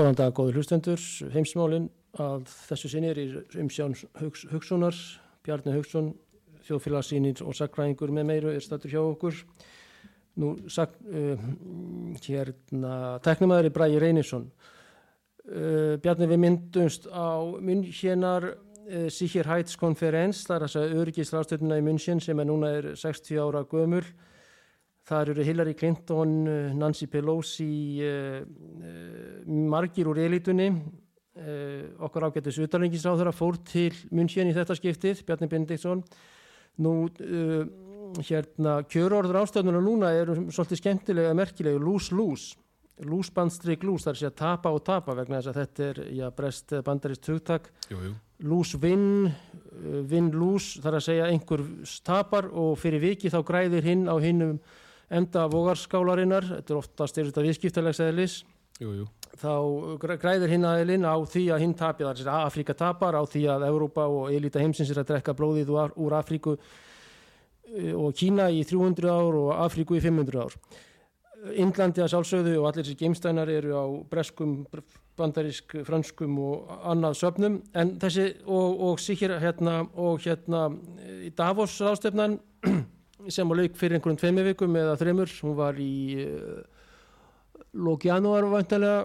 Góðan dag, góður hlustendur, heimsmálinn að þessu sinni er í umsján Hugs, Hugsunar, Bjarni Hugsun, þjóðfélagsýnir og sakræðingur með meiru er statur hjá okkur. Nú, sak, uh, hérna, teknumæður er Bræði Reynisson. Uh, Bjarni, við myndumst á Münchenar uh, Sicherheitskonferens, það er að segja öryggislastöfnuna í München sem er núna er 60 ára gömul. Það eru Hillary Clinton, Nancy Pelosi, uh, uh, margir úr elitunni, okkar ágættis utanrengisáður að fór til München í þetta skiptið, Bjarni Bendiktsson. Nú, hérna, kjörorður ástöðnuna núna eru svolítið skemmtilega, merkilega, lose-lose, lose-bandstrik lose, það er að tapa og tapa vegna þess að þetta er, já, brest bandarist hugtak, lose-win, win-lose, það er að segja einhver tapar og fyrir viki þá græðir hinn á hinnum enda vogarskálarinnar, þetta er oftast er þetta viðskiptalegs eðlis, þá græðir hinn aðeilinn á því að hinn tapja, það er að Afríka tapar á því að Európa og elita heimsins er að drekka blóðið úr Afríku og Kína í 300 ár og Afríku í 500 ár. Indlandi að sjálfsögðu og allir þessi geimstænar eru á breskum, bandarísk, franskum og annað söpnum en þessi og, og sikir hérna og hérna í Davos ástefnan sem á lauk fyrir einhverjum tveimu vikum eða þreymur, hún var í uh, lók janúar vantanlega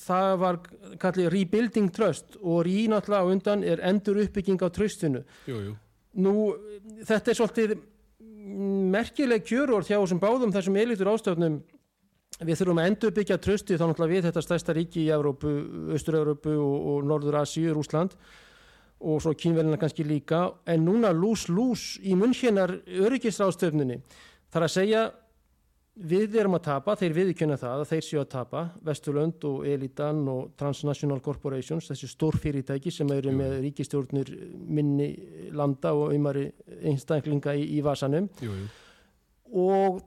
það var kallið rebuilding trust og rí náttúrulega á undan er endur uppbygging á tröstinu jú, jú. nú þetta er svolítið merkileg kjörur hjá þessum báðum þessum elitur ástöfnum við þurfum að endur byggja trösti þá náttúrulega við þetta stærsta ríki í Európu, Östur-Európu og, og Norður Asíu, Rúsland og svo kínvelina kannski líka. En núna lús-lús í munnhjennar öryggisráðstöfnunni þar að segja við erum að tapa, þeir viðkjöna það að þeir séu að tapa, Vesturlönd og Elitan og Transnational Corporations þessi stórfyrirtæki sem eru með ríkistjórnir minni landa og umari einstaklinga í, í vasanum. Jú, jú. og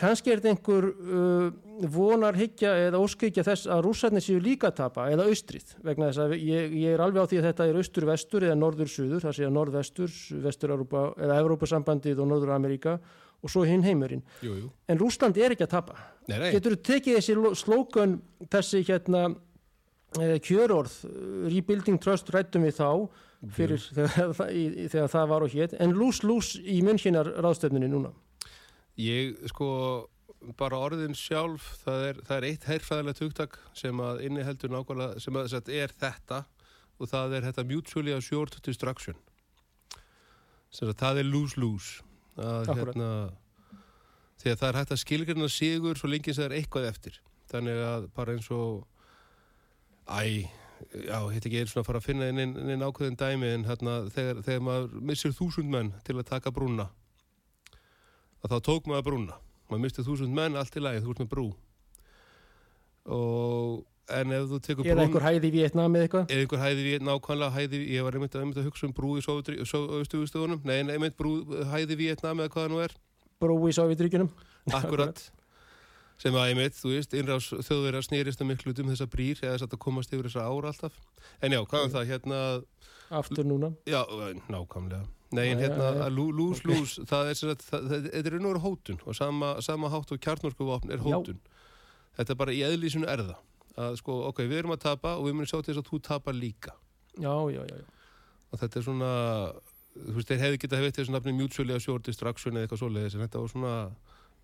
kannski er þetta einhver uh, vonarhyggja eða óskykja þess að rússarnir séu líka að tapa eða austrið vegna þess að ég, ég er alveg á því að þetta er austur-vestur eða norður-suður, það sé að norð-vestur vestur-Európa eða Európa-sambandið og Norður-Ameríka og svo hinn heimurinn Jú, jú. en Rúsland er ekki að tapa Nei, nei. getur þú tekið þessi slókun þessi hérna eh, kjörorð, eh, rebuilding trust rættum við þá fyrir þegar, það- í- þegar það var og hétt en lús-lús í munnkinar ráðstöfninni núna Ég, sko, bara orðin sjálf, það er, það er eitt herrfæðilegt hugtak sem að inniheldur nákvæmlega, sem að sagt, er þetta og það er þetta mutually assured destruction. Sem að það er lose-lose. Hérna, því að það er hægt að skilgjörna sigur svo lengi sem það er eitthvað eftir. Þannig að bara eins og, æ, já, hitt ekki er svona að fara að finna inn, inn, inn ákveðin dæmi en hérna, þegar, þegar maður missir þúsund menn til að taka brúna að þá tók maður brúna. Maður misti þúsund menn allt í lagi, þú ert með brú. Og en ef þú tekur eða brún einhver hæði í Vietnam eða eitthvað? Eða einhver hæði við, nákvæmlega hæði ég var einmitt, einmitt að hugsa um brú í Sovjetugustugunum, nei, einmitt brú hæði Vietnam eða hvað það nú er, brú í Sovjetríkjunum akkurat. Sem að einmitt, þú veist, innrás þjóðverðar snýrist að miklu um þessa brýr eða þess að komast yfir þessa ára alltaf. En já, hvað um það, hérna aftur núna. Já, nákvæmlega. Nei, en Já, hérna, já, já. að lú- lús, lús, það er það- það- þetta er nú hótun og sama, sama hátt og kjarnorkuvopn er Já. hótun. Þetta er bara í eðlísinu er það. Að sko, ok, við erum að tapa og við munum sjá til þess að þú tapar líka. já, já, já, já. Og þetta er svona, þú veist, þeir hefði getað hefði þessu nafni mutually assured destruction eða eitthvað svoleiðis, en þetta var svona,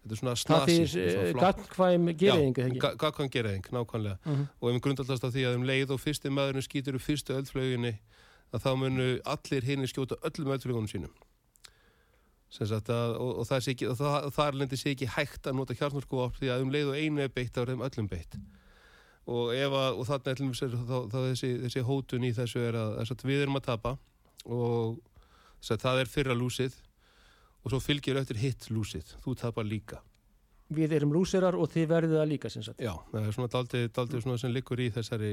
þetta er svona það snasi. þýr gagnkvæm geriðingu Já, ga- gagnkvæm geriðing, nákvæmlega Mhm. og ef við grundallast á því að um leið og fyrsti maðurinn skýtur upp fyrstu eldflöginni að þá munu allir hinni skjóta öllum eldflögunum sínum. Að og, og, það sé ekki, það, þar lendir sé ekki hægt að nota hjarnorkuvopn því að um leið og einu er beitt þá er þeim öllum beitt. Og að, og ætlum við þá, þá þessi, þessi hótun í þessu er að, að við erum að tapa og að það er fyrra lúsið og svo fylgir eftir hitt lúsið, þú tapar líka við erum lúsirar og þið verðið það líka sagt. Já, það er svona daldið, daldið svona sem liggur í þessari,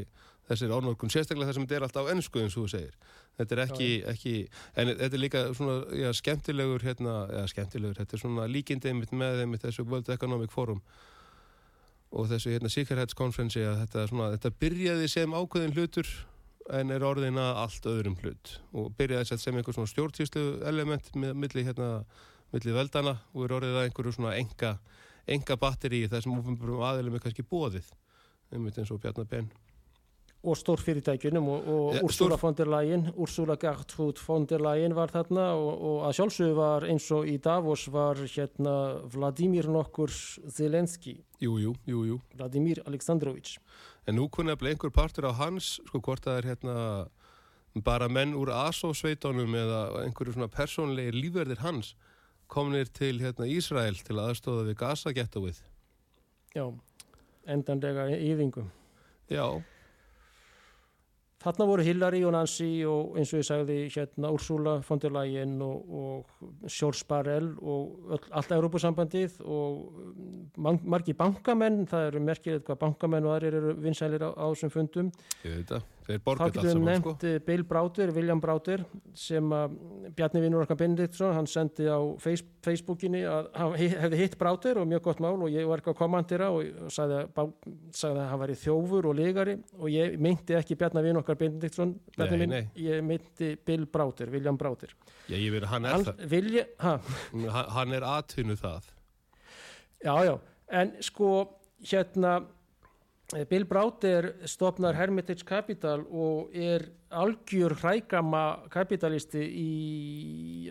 þessari ánálkun, sérstaklega það sem þetta er alltaf á ennsku eins og þú segir. Þetta er ekki, ekki en þetta er líka svona já, skemmtilegur, hérna, já, skemmtilegur, þetta er svona líkindi einmitt með einmitt þessu World Economic Forum og þessu hérna sikkerhetskonferensi að þetta, svona, þetta byrjaði sem ákveðin hlutur en er orðin að allt öðrum hlut og byrjaði sem- sem einhver svona stjórnsýslu element með milli hérna milli veldana og er orðið að einhverju svona enga enga batteri þar sem ofinbjörnum aðeilum er kannski bóðið einmitt eins og Bjarnar Ben. Og stórfyrirtækjunum og, og Ja, Úrsula stór- von der Leyen, Úrsula Gertrud von der Leyen var þarna og, og að sjálfsögðu var eins og í Davos var hérna Vladimir nokkur Zelenski, Jú, jú, jú, jú. Vladimir Aleksandrovich. En nú kunni að einhver partur á hans, sko hvort það er hérna bara menn úr ASO-sveitunum eða einhverju svona persónlegir lífverðir hans komnir til hérna Ísrael til að aðstóða við Gaza getawið. Já, endanlega yfingum. Já, Þarna voru Hillary og Nancy og eins og ég sagði hérna Úrsula von der Leyen og, og Sjórn Sparell og öll, allt Európusambandið og man, margi bankamenn, það eru merkilegt hvað bankamenn og aðrir eru vinsælir á, á þessum fundum. ég veit það. Þá getum við saman, nefnt sko. sko? Bill Browder, William Browder sem að Bjarni Vinnur okkar Benediktsson, hann sendi á face, Facebookinni að hann hefði hitt Browder og mjög gott mál og ég var ekki að komandira og sagði að, sagði að hann væri þjófur og ligari og ég meinti ekki Bjarni Vinnur okkar Benediktsson, Bjarni nei. ég meinti Bill Browder, William Browder. Já, ég veit að hann er Hann, er atvinnu það. já, já, en sko hérna eh, Bill Browder stopnar Hermitage Capital og er algjör hrækama kapitalisti í,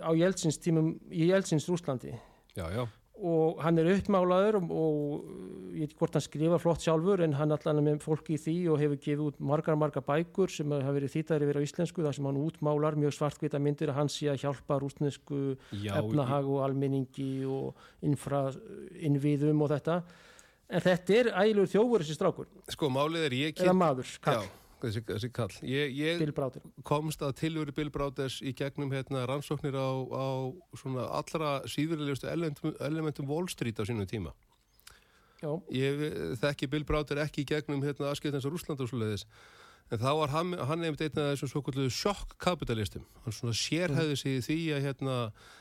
á Jeltsins tímum í Jeltsins Rúslandi Já, já. og hann er uppmálaður og, og ég veit ekki hvort hann skrifa flott sjálfur en hann allan er með fólki í því og hefur gefið út margar margar bækur sem hafa verið þýttar yfir á íslensku þar sem hann útmálar mjög svartkvita myndir að hann sé að hjálpa rúsnesku Já, efnahag og almenningi og infra innviðum og þetta en þetta er ægilegur þjófur þessi strákur Sko, málið er ég eða maður, Já, kall, þessi, þessi kall. Ég, ég komst að tilveru Bill Browders í gegnum hérna, rannsóknir á, á svona allra síðurlegustu elementum, elementum Wall Street á sínum tíma. já, Ég þekki Bill Browder ekki í gegnum hérna, aðskiptans og Rúsland og svo leiðis. En þá var hann, hann nefnd einn af þessum svo kvöldu sjokkkapitalistum. Hann svona sérhæði sig í því að hérna,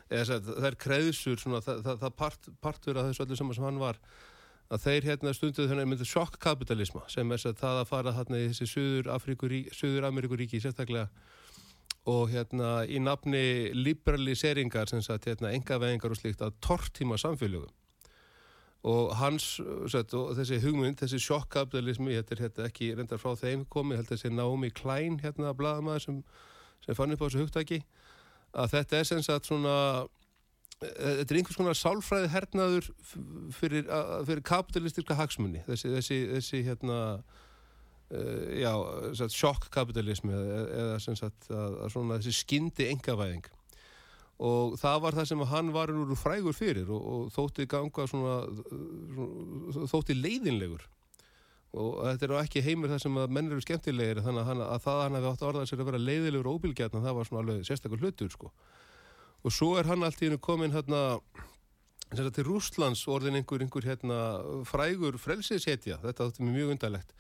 eða að það er kreðsur, svona, það, það, það part, partur af þessu öllu saman sem hann var, að þeir hérna stunduð þennan myndi sjokkkapitalisma sem er að það að fara hérna í þessi Suður, Afríkurí, Suður sérstaklega og hérna í nafni liberaliseringar sem sagt hérna engavegingar og slíkt að tortíma samfélögum. Og hans set, og þessi hugmynd, þessi sjokkapitalismi þetta er hérna ekki reyndar frá þeim komið held þessi Naomi Klein hérna blaðamaður sem, sem fann upp á þessu hugtaki að þetta er sem sagt svona þetta er einhvers konar sálfræði hernaður fyrir, að- fyrir kapitalistiska hagsmunni þessi, þessi, þessi hérna uh, já, sjokkapitalismi eða, eða sem sagt að, að svona þessi skyndi engavæðing og það var það sem að hann var úr frægur fyrir og, og þótti ganga svona, svona þótti leiðinlegur. Og þetta er nú ekki heimur það sem að menn eru skemmtilegir þannig að, hann, að það að hann hefði átt orðað sér að vera leiðilegur og óbylgjarn það var svona alveg sérstakur hlutur sko og svo er hann allt í hennu komin hérna til Rústlands orðin einhver, einhver hérna, frægur frelsiðsetja þetta þótti mér mjög undarlegt.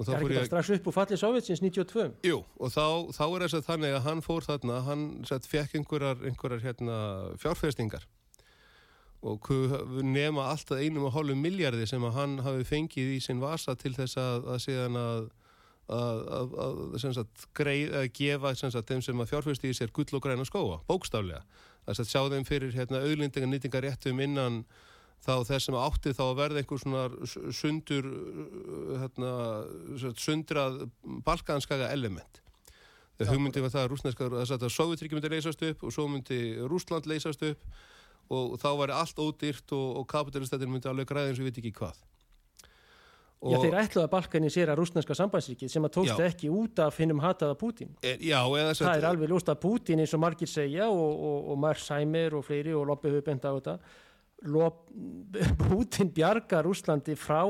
Þá er ekki bara strax upp úr fallið Sovjetsins 92 Jú, og þá, þá er þess að þannig að hann fór þarna, hann sett, fekk einhverjar, einhverjar hérna, fjárfestingar. Og nema alltaf einum og hálfu miljardi sem að hann hafi fengið í sinn vasa til þess að, að síðan að að, að, að sem sagt, greið, gefa sem sagt, þeim sem að fjárfesti í sér gull og græna skóa, bókstaflega að sjá þeim fyrir hérna, auðlendingar nýtingar réttum innan þá þess sem átti þá að verða einhver svona sundur uh, hérna, sem sundrað balkanskaga element. Þegar hugmyndi var það að rúsneska þess að Sovjetríki myndi leysast upp og svo myndi Rúsland leysast upp og þá væri allt ódýrt og, og kapitalistættin myndi alveg græði eins og við veit ekki hvað Já, þeir ætluðu að að rúsneska sambandsríkið sem að tókst Já. ekki út af hinnum hataða Pútín. er, Já, eða Það er alveg ljóst að Pútín eins og margir segja og, og, og Marsheimer og fleiri og Loppi bent á þetta Lop, Pútín bjargar Rúslandi frá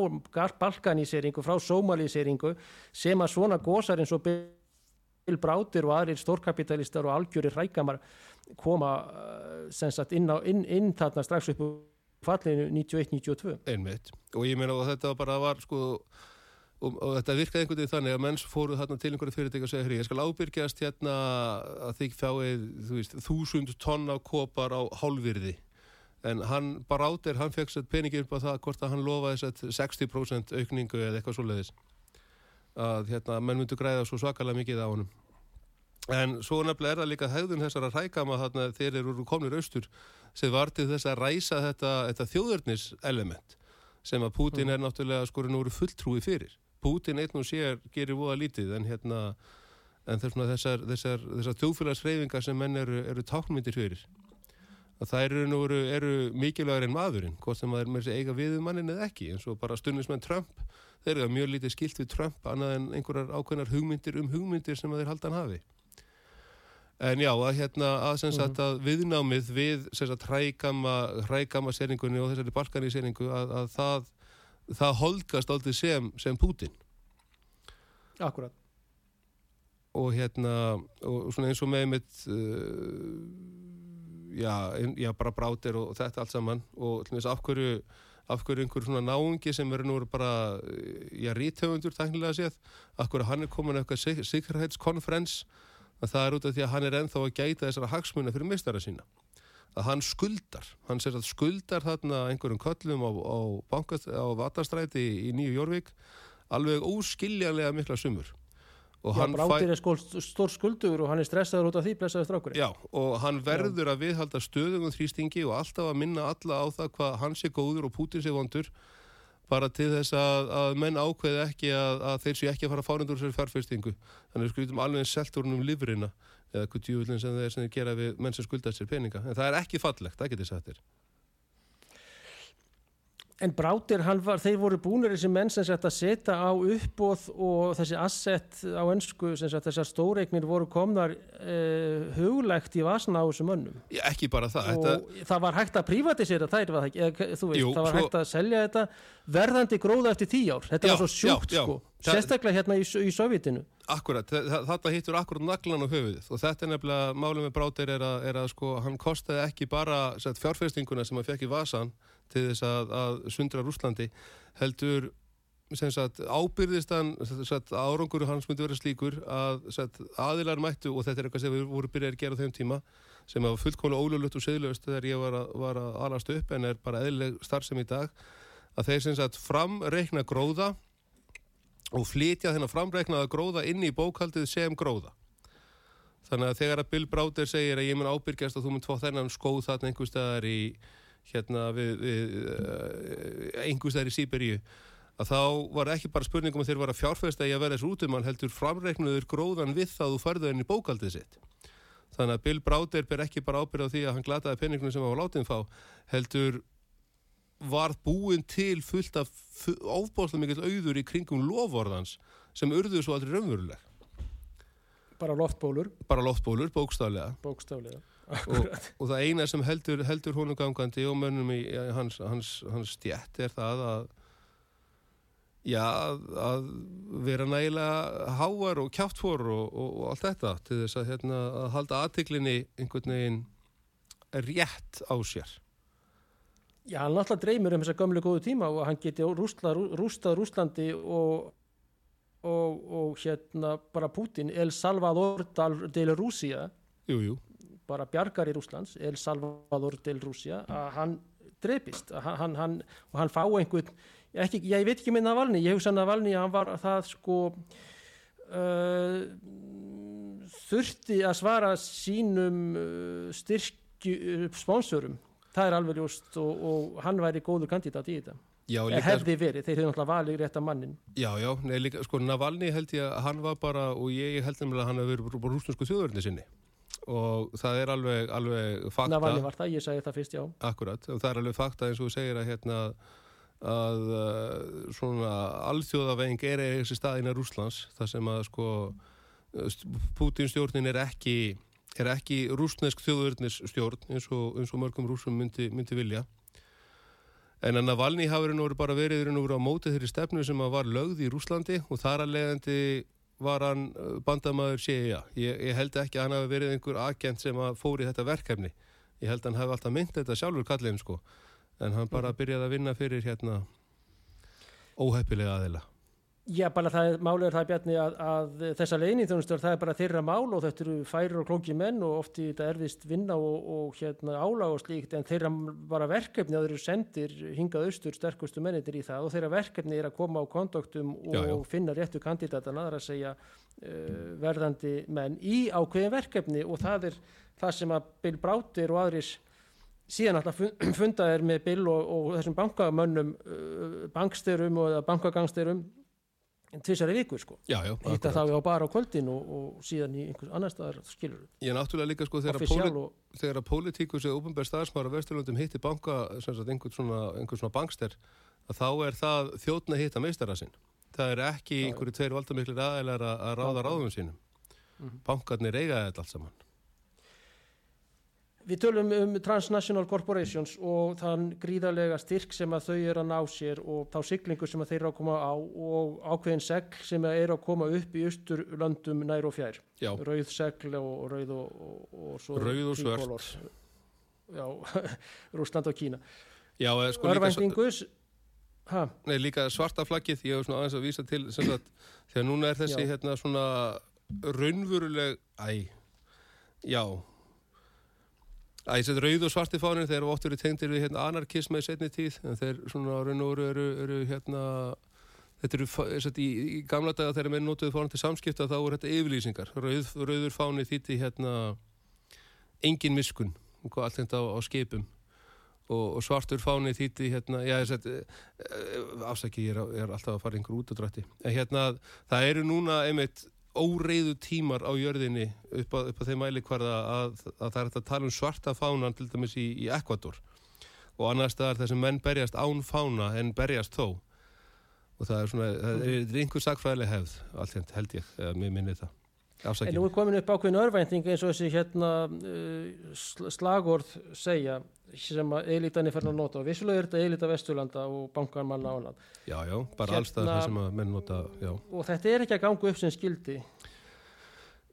balkaniseringu, frá sómaliseringu sem að svona gósar eins og Bill Browder og aðrir stórkapitalistar og algjörir rækamar koma uh, sem sagt inn, á, inn, inn þarna strax upp úr fallinu 91-92. einmitt. Og ég meina og þetta bara var sko og, og þetta virkaði einhvern veginn þannig að menns fóru þarna til einhverju fyrirtæki og segja hér, ég skal ábyrgjast hérna að þið fáið þú veist, þúsund tonna kopar á hálfvirði. En hann bara átir, hann fekk sér peningir á það hvort að hann lofaði sér 60% aukningu eða eitthvað svoleiðis. Að hérna, menn myndu græða svo svakalega mikið á honum en svo nefnilega er það líka hegðun þessara rækama þarna þeir eru komnir austur sem var til þess að ræsa þetta, þetta þjóðurnis element sem að Putin er náttúrulega skorinn úr fulltrúi fyrir. Putin einn og sér gerir voða lítið en hérna en þessar, þessar, þessar þjóðfélagsreyfingar sem menn eru, eru tákmyndir fyrir. Að það eru, eru, eru mikilvægur en maðurinn, hvort sem maður með þessi eiga við mannin eða ekki, eins og bara stundismenn Trump, þeir eru mjög lítið skilt við Trump annað en einhverjar ákveðnar hugmyndir um hugmyndir sem þeir haldan hafi en já, að hérna að sagt mhm. að viðnámið við hrægama seringunni og þessari balkani seringu að, að það það holgast aldrei sem, sem Putin Akkurat og hérna og svona eins og með mitt uh, já, já, bara brátir og, og þetta allt saman. Og til og meins af hverju af hverju einhver svona náungi sem eru nú bara, já, ríthöfundur tæknilega séð, af hverju hann er komin eitthvað sikkerhetskonferens að það er út af því að hann er enþá að gæta þessara hagsmuna fyrir mistara sína. Að hann skuldar, hann sér að skuldar þarna einhverjum köllum á, á, á vatastræti í, í Nýju Jórvík alveg óskiljanlega mikla sumur. Og Já, Brátir er skól, stór skuldur og hann er stressaður út af því blessaður strákur Já, og hann verður Já. að viðhalda stöðungum þrýstingi og alltaf að minna alla á það hvað hans er góður og Putin sé vondur bara til þess að, að menn ákveði ekki að, að þeir séu ekki að fara að fárundur sér fjárfestingu. Þannig að við sklutum alveg selt úr um livrina eða hvað djúvillin sem þeir, gera við menn sem skulda sér peninga. En það er ekki fallegt, það getur þér En Brátir, var, þeir voru búinir þessi menn sem sagt að setja á uppbóð og þessi asset á önsku sem sagt þessar stóreiknir voru komnar eh, huglægt í vasna á þessum mönnum. Já, ekki bara það. Og þetta... það var hægt að prívatisera þær, var það ekki? Eða, þú veist, Jú, það var svo... hægt að selja þetta verðandi gróða eftir tíu ár. Þetta já, var svo sjúkt, já, sko. Sérstaklega hérna í, í Sovjetinu. Akkurat, þetta hittur akkurat naglan á höfuðið og þetta er nefnilega, málum með Brátir er að, er að sko, hann kostiði ekki bara fjárfestinguna sem hann fekk í vasan til þess að, að sundra Rúslandi heldur sagt, ábyrðist hann árangur hans myndi vera slíkur að sagt, aðilar mættu og þetta er eitthvað sem við vorum byrjaði að gera á þeim tíma sem var fullkónu ólulegt og seðlust þegar ég var að, var að alast upp en er bara eðlileg starfsem í dag að þeir sagt framreikna gróða og flytja þennan framreiknaða gróða inn í bókaldið sem gróða. Þannig að þegar að Bill Browder segir að ég mun ábyrgjast að þú mun tvo þennan skóð þarna einhver staðar í hérna við, við uh, einhverstaðar í Sýberíu að þá var ekki bara spurningum að þeir var að fjárfesta í að vera þessu útumann heldur framreiknuður gróðan við það þú farðu henni bókaldið sitt. Þannig að Bill Browder ber ekki bara ábyrð á því að hann glataði penningunum sem hann var látið fá heldur var búin til fullt af ofbáslega mikill auður í kringum lovorðans sem urður svo aldrei raunveruleg. Bara loftbólur. Bara loftbólur, bókstaflega. Bókstaflega og, og það eina sem heldur, heldur honum gangandi og mönnum í hans, hans, hans stjætt er það að já, að vera nægilega háar og kjáttfor og, og, og allt þetta til þess að, hérna, að halda aðtiklinni einhvern veginn rétt á sér. Já, hann alltaf dreymir um þessa gömlu góðu tíma og hann geti rústað Rúslandi og, og, og hérna bara Putin El Salvador del Rússia Jú, jú bara bjargar í Rúslands, El Salvador del Rússia, að hann dreipist hann, hann, og hann fá einhvern ekki, ég veit ekki með Navalni ég hugsa Navalni að hann var það sko uh, þurfti að svara sínum uh, styrkju uh, sponsorum, það er alveg ljóst og, og hann væri góður kandidat í þetta. Já, líka, hefði verið, þeir hefði náttúrulega valið rétt að mannin Já, já, nei, líka, sko Navalni held ég að hann var bara og ég held nefnilega að hann hefði verið rúsnarsku þjóðverðinni sinni og það er alveg, alveg fakta. Navalni var það, ég segi það fyrst, já. Akkurat, og það er alveg fakta eins og þú segir að hérna að uh, svona alþjóðaveng er eða þessi staðina Rúslands þar sem að sko Pútins stjórnin er ekki er ekki rúsnesk þjóðverðnisstjórn eins eins og mörgum rúsum myndi, myndi vilja. En að Navalni nú bara verið á mótið þeirri stefnu sem var lögð í Rúslandi og þar að leiðandi var hann uh, bandamæður CIA. Ég, ég held ekki að hann hafi verið einhver agent sem fór í þetta verkefni. Ég held að hann hafi alltaf mynd þetta sjálfur kallin sko. En hann bara mhm. byrjaði að vinna fyrir hérna óheppilega aðila. Já, bara það er, er það bjarni að, að þessa leginni þjónustur, það er bara þeirra mál og þetta eru færir og klóki menn og ofti þetta erfist vinna og, og hérna álag og slíkt en þeirra bara verkefni að þeir eru sendir hingað austur sterkustu mennitir í það og þeirra verkefni er að koma á kontaktum og já, já. finna réttu kandidatana að segja uh, verðandi menn í ákveðin verkefni og það er það sem að Bill Brátir og aðris síðan alltaf fundaðir með Bill og, og þessum bankamönnum, uh, bankstyrum og bankagangstyrum tvisari viku sko Já, já, hitta þá á bara á kvöldin og, og síðan í einhvers annar staðar skilur Ég er náttúrulega líka sko þegar, pólit, og þegar að pólitíkus eða ópenbær staðsmára vesturlundum hitti banka, sem sagt einhvern svona, einhvern svona bankster, þá er það þjóðna hitta meistara sinn. Það er ekki Já. einhverju tveir valdamiklir aðeinar að, ráða ráðum sínum. Mhm. Bankarnir eiga þetta allt saman. Við tölum um Transnational Corporations og þann gríðarlega styrk sem að þau eru að ná sér og þá siglingu sem að þeir eru að koma á og ákveðin segl sem að eru að koma upp í austurlöndum nær og fjær. Já, Rauð segl og rauð og, og, og svo Rauð og svört. Já, Rúsland og Kína. já eða sko líka, ha, nei, líka svarta flaggið, ég hef svona aðeins að vísa til, sagt, þegar núna er þessi Já. hérna svona raunveruleg, æ, já, Æ, seti rauð og svarti fánir, þeir eru oft verið tengdir við hérna, anarkisma í setni tíð, en þeir svona raun og veru eru, eru hérna, þetta eru, í, í gamla daga þegar menn notuðu fánin til samskipta þá voru þetta yfirlýsingar. Rauð, rauður fáni þýtti hérna engin miskun, allt þetta á, á skipum og, og svartur fáni þýtti hérna, já, þess að, afsaki, ég er, er alltaf að fara einhver út og drætti, en hérna, það eru núna einmitt óreiðu tímar á jörðinni upp að, upp að þeim mæli hverða að, að það er að tala um svarta fánan til dæmis í, í Ekvator og annars staðar þar sem menn berjast án fána en berjast þó. Og það er svona, það er, er einhver sakfræðileg hefð, allt held ég, eða mér minni það. En afsakið. nú er komin upp ákveðin örvænting eins og þessi hérna uh, sl- slagorð segja sem að eilítanir fyrir að nota. Og vissulega er þetta eilíta Vesturlanda og bankanmanna og annað Já, já, bara Hérna- alls staðar þar sem að menn nota, já. og þetta er ekki að ganga upp sem skildi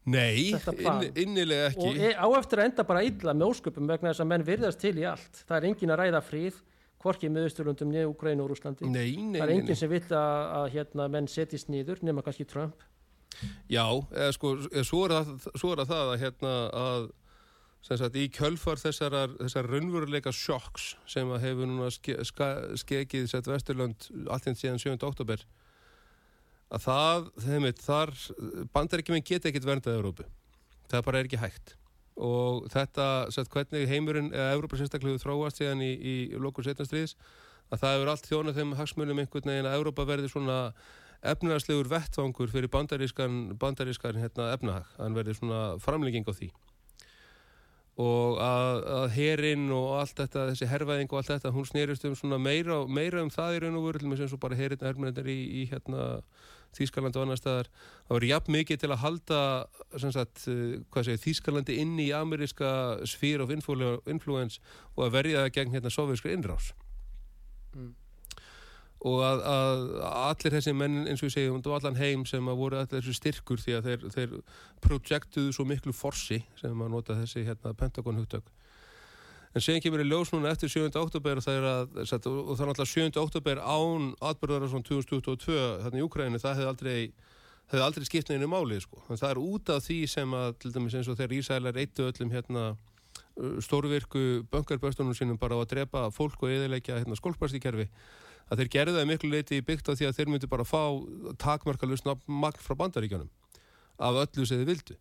Nei, inn, innilega ekki. og e á eftir að enda bara illa með ósköpum vegna þess að menn virðast til í allt. Það er engin að ræða fríð hvorki með Östurlundum niður Úgræn og nei, það er engin nei. sem vill að, að hérna, menn setjist nýður nema kannski Trump. Já, eða sko, eða svo, er það, svo er það það að hérna að sagt, í kjölfar þessar, þessar raunveruleika sjokks sem að hefur núna ske, ska, skekið sett Vesturlönd allt einn síðan 7. oktober að það, þeim veit, þar bandaríkjuminn geta ekkit verndað Európu. Það bara er ekki hægt. Og þetta, sett, hvernig heimurinn, eða Európa sérstaklega hefur þróast síðan í, í lokur setnastriðis, að það hefur allt þjónað þeim hagsmunum einhvern veginn að Európa verði svona efnaðarslegur vettvangur fyrir bandarískan, bandarískan hérna, efnahag. Hann verði svona framlenging á því og að, að herinn og allt þetta, þessi hervæðing og allt þetta, hún snerist um svona meira, meira um það í raun og með sem svo bara herinn hermennir í, í hérna Þýskaland og annar staðar. Það var jafn mikið til að halda sagt, eh, segir, Þýskalandi inn í ameríska sphere of influ- influence og að verja það gegn hérna sovjerskri innrás. Mm. Og að, að allir þessi menn, eins og ég segjum, og allan heim sem að voru allir þessu styrkur því að þeir, þeir projektuðu svo miklu forsi sem að nota þessi hérna Pentagon hugtök. En síðan kemur í ljós núna eftir 7. oktober og það er að, satt, og er náttúrulega 7. oktober án atbyrðara svona 2022 þarna í Ukraínu, það hefði aldrei hefði aldrei skipt neinu máli sko. En það er út af því sem að, til dæmis eins og þegar Ísælar eittu öllum hérna stórvirku böngarbörstunum sínum bara á að drepa fólk og eðilegja hérna, skólpastíkerfi að þeir gerðu það miklu leiti byggt á því að þeir myndu bara fá takmarkalust magn frá bandaríkjunum af öllu sem þeir vildu.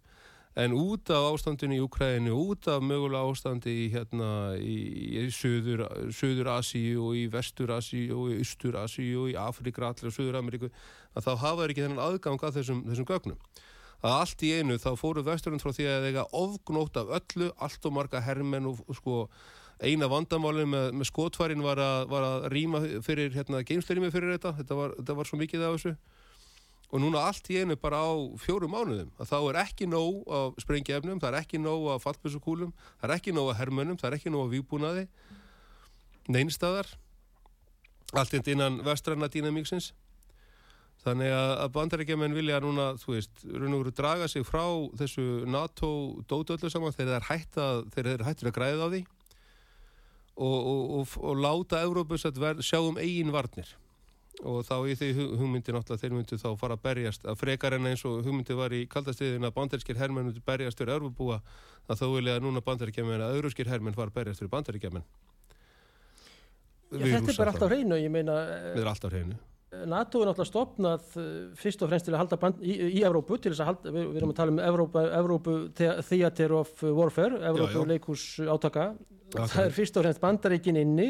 En út af ástandinu í Ukraínu út af mögulega ástandi í, hérna, í, í Suður, Suður Asíu og í Vestur Asíu og í Östur Asíu og í Afrika allir og Suður Ameríku að þá hafa þeir ekki þennan aðgang að þessum, þessum gögnum að allt í einu þá fóru Vesturland frá því að þeirga ofgnótt af öllu allt og marga hermenn og, sko eina vandamálinn með, með skotfærin var að, var að rýma fyrir hérna, geimsleirými fyrir þetta, þetta var, þetta var svo mikið af þessu. Og núna allt í einu bara á fjórum mánuðum að þá er ekki nóg af sprengjefnum, það er ekki nóg af fallbissukúlum, það er ekki nóg af hermönnum, það er ekki nóg af výbúnaði neinstæðar allt innan vestranna dýnamíksins þannig að, bandarækjumenn vilja núna, þú veist, raun og veru draga sig frá þessu NATO dótöldu saman þegar þeir er eru hættir að græða á því og, og, og, og láta Európus að ver, sjá um eigin varnir. Og þá í því hu- hugmyndi náttúrulega þeir myndu þá fara að berjast að frekar en eins og hugmyndi var í kaldastriðin að bandarískir hermenn myndu berjast fyrir Európabúa að þá vilja núna bandaríkjaman að euróskir hermenn fara að berjast fyrir bandaríkjaman Já, þetta er bara alltaf hreinu, ég meina Við erum alltaf hreinu NATO er náttúrulega stopnað eh, fyrst og fremst til að halda band, í, í Evrópu til þess að halda, við, við erum að tala um Evrópu, Evrópu The- Theater of Warfare Evrópu já. leikús átaka Akkurat. það er fyrst og fremst bandaríkin inni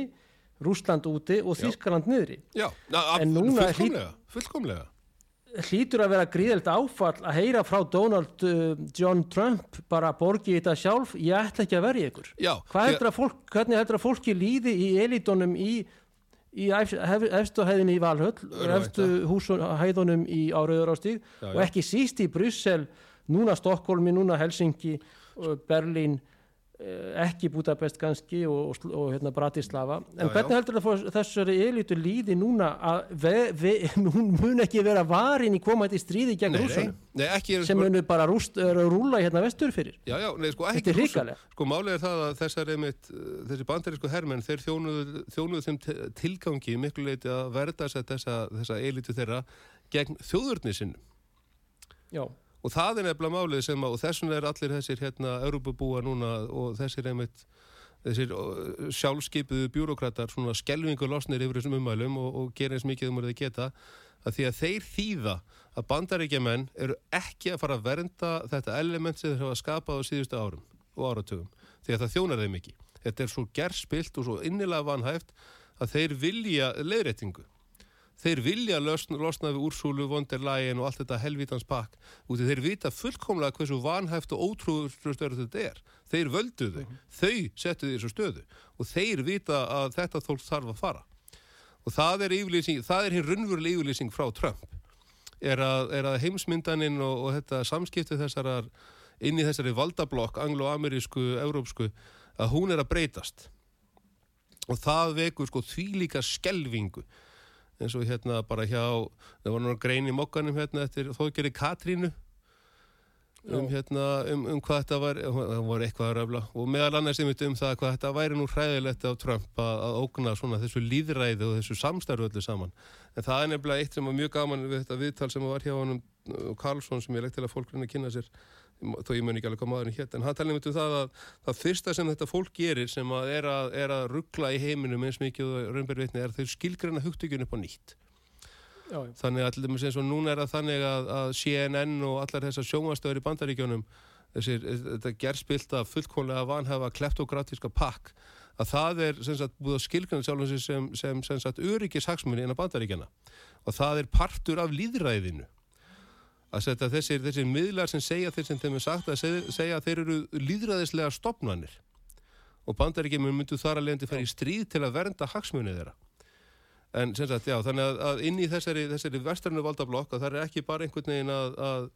Rúsland úti og Já. Þískaland niðri Já, na, En núna fullkomlega, fullkomlega hlýtur að vera gríðelt áfall að heyra frá Donald uh, John Trump bara borgi þetta sjálf, ég ætla ekki að verja ykkur. Já, Hvað heldur að fólk, hvernig heldur að fólki líði í elítunum í, í efstu hæðinni í Valhöll, efstu húshæðunum í Árauðurástíð Já, og ekki síst í Brussel, núna Stokkólmi, núna Helsingi, Berlín, ekki Budapest kannski og, og, og hérna Bratislava. En Já, hvernig já. heldur að þessari elítu líði núna að hún mun ekki vera varin í komandi stríði gegn er sem munu bara rúst, að rúla hérna vestur fyrir. Já, nei, sko, Þetta er hrikalegt. Sko, málið er það að þessar einmitt, uh, þessi bandarísku hermenn, þeir þjónuðu, þjónuðu þeim tilgangi miklu leiti að verða þessa, þessa elitu þeirra gegn þjóðurni sinn. Já, Og það er nefnilega málið sem að, og þessum er allir þessir hérna, Europabúa núna og þessir einmitt, þessir sjálfskeipuðu bjúrokratar svona skelvingu losnir yfir þessum umælum og, og gera eins mikið um að þeir geta að því að þeir þýða að bandaríkjamenn eru ekki að fara að vernda þetta element sem þeir hafa skapað á síðustu árum og áratugum því að það þjónar þeim ekki. Þetta er svo gerspilt og svo innilega vanhæft að þeir vilja leiðréttingu. Þeir vilja losna, losna við úrsúlu, vonderlægin og allt þetta helvítans pakk út í þeir vita fullkomlega hversu vanhæft og ótrúður stöðu þetta er. Þeir völdu þau, þau settu því þessu stöðu og þeir vita að þetta þólk þarf að fara. Og það er, það er hinn runnvurlega yfirlýsing frá Trump er að, er að heimsmyndaninn og, og þetta samskipti þessarar inn í þessari valdablokk, anglo-amerísku, európsku, að hún er að breytast. Og það vekur sko því líka skelvingu eins og hérna bara hjá það var náttúrulega grein í mokkanum hérna eftir þóðgerði Katrínu. Um, hérna, um, um hvað þetta var það var eitthvað að röfla. Og meðal annars einmitt um það hvað þetta væri nú hræðilegt af Trump að, að ógna svona þessu líðræði og þessu samstarfu öllu saman. En það er nefnilega eitt sem var mjög gaman við þetta viðtal sem var hjá honum uh, Karlsson sem ég legg til að fólk reyna að kynna sér þó ég mun ekki alveg hvað maðurinn hétt en hann talið um það að það fyrsta sem þetta fólk gerir sem að er að, er að ruggla í heiminum eins mikið og raunberðvitni er þau skilgreina hugtökjun upp á nýtt. Já, já. þannig að allir sem svo núna er það þannig að, að CNN og allar þessar sjónvastöður í bandaríkjónum þessir, þetta gerspilt að fullkonlega vanhafa kleptokratíska pakk að það er sem sagt búið að skilgjana sjálfum sig sem, sem, sem sagt öryggis hagsmunni innan bandaríkjana og það er partur af líðræðinu að setja þessir, þessir miðlar sem segja þeir sem þeim er sagt að segja, að þeir eru líðræðislega stopnanir og bandaríkjumur myndu þar að leiðandi í stríð til að vernda hagsmunni þeirra. En sem sagt, já, þannig að, að inn í þessari, þessari vestranu valdablokk að það er ekki bara einhvern veginn að, að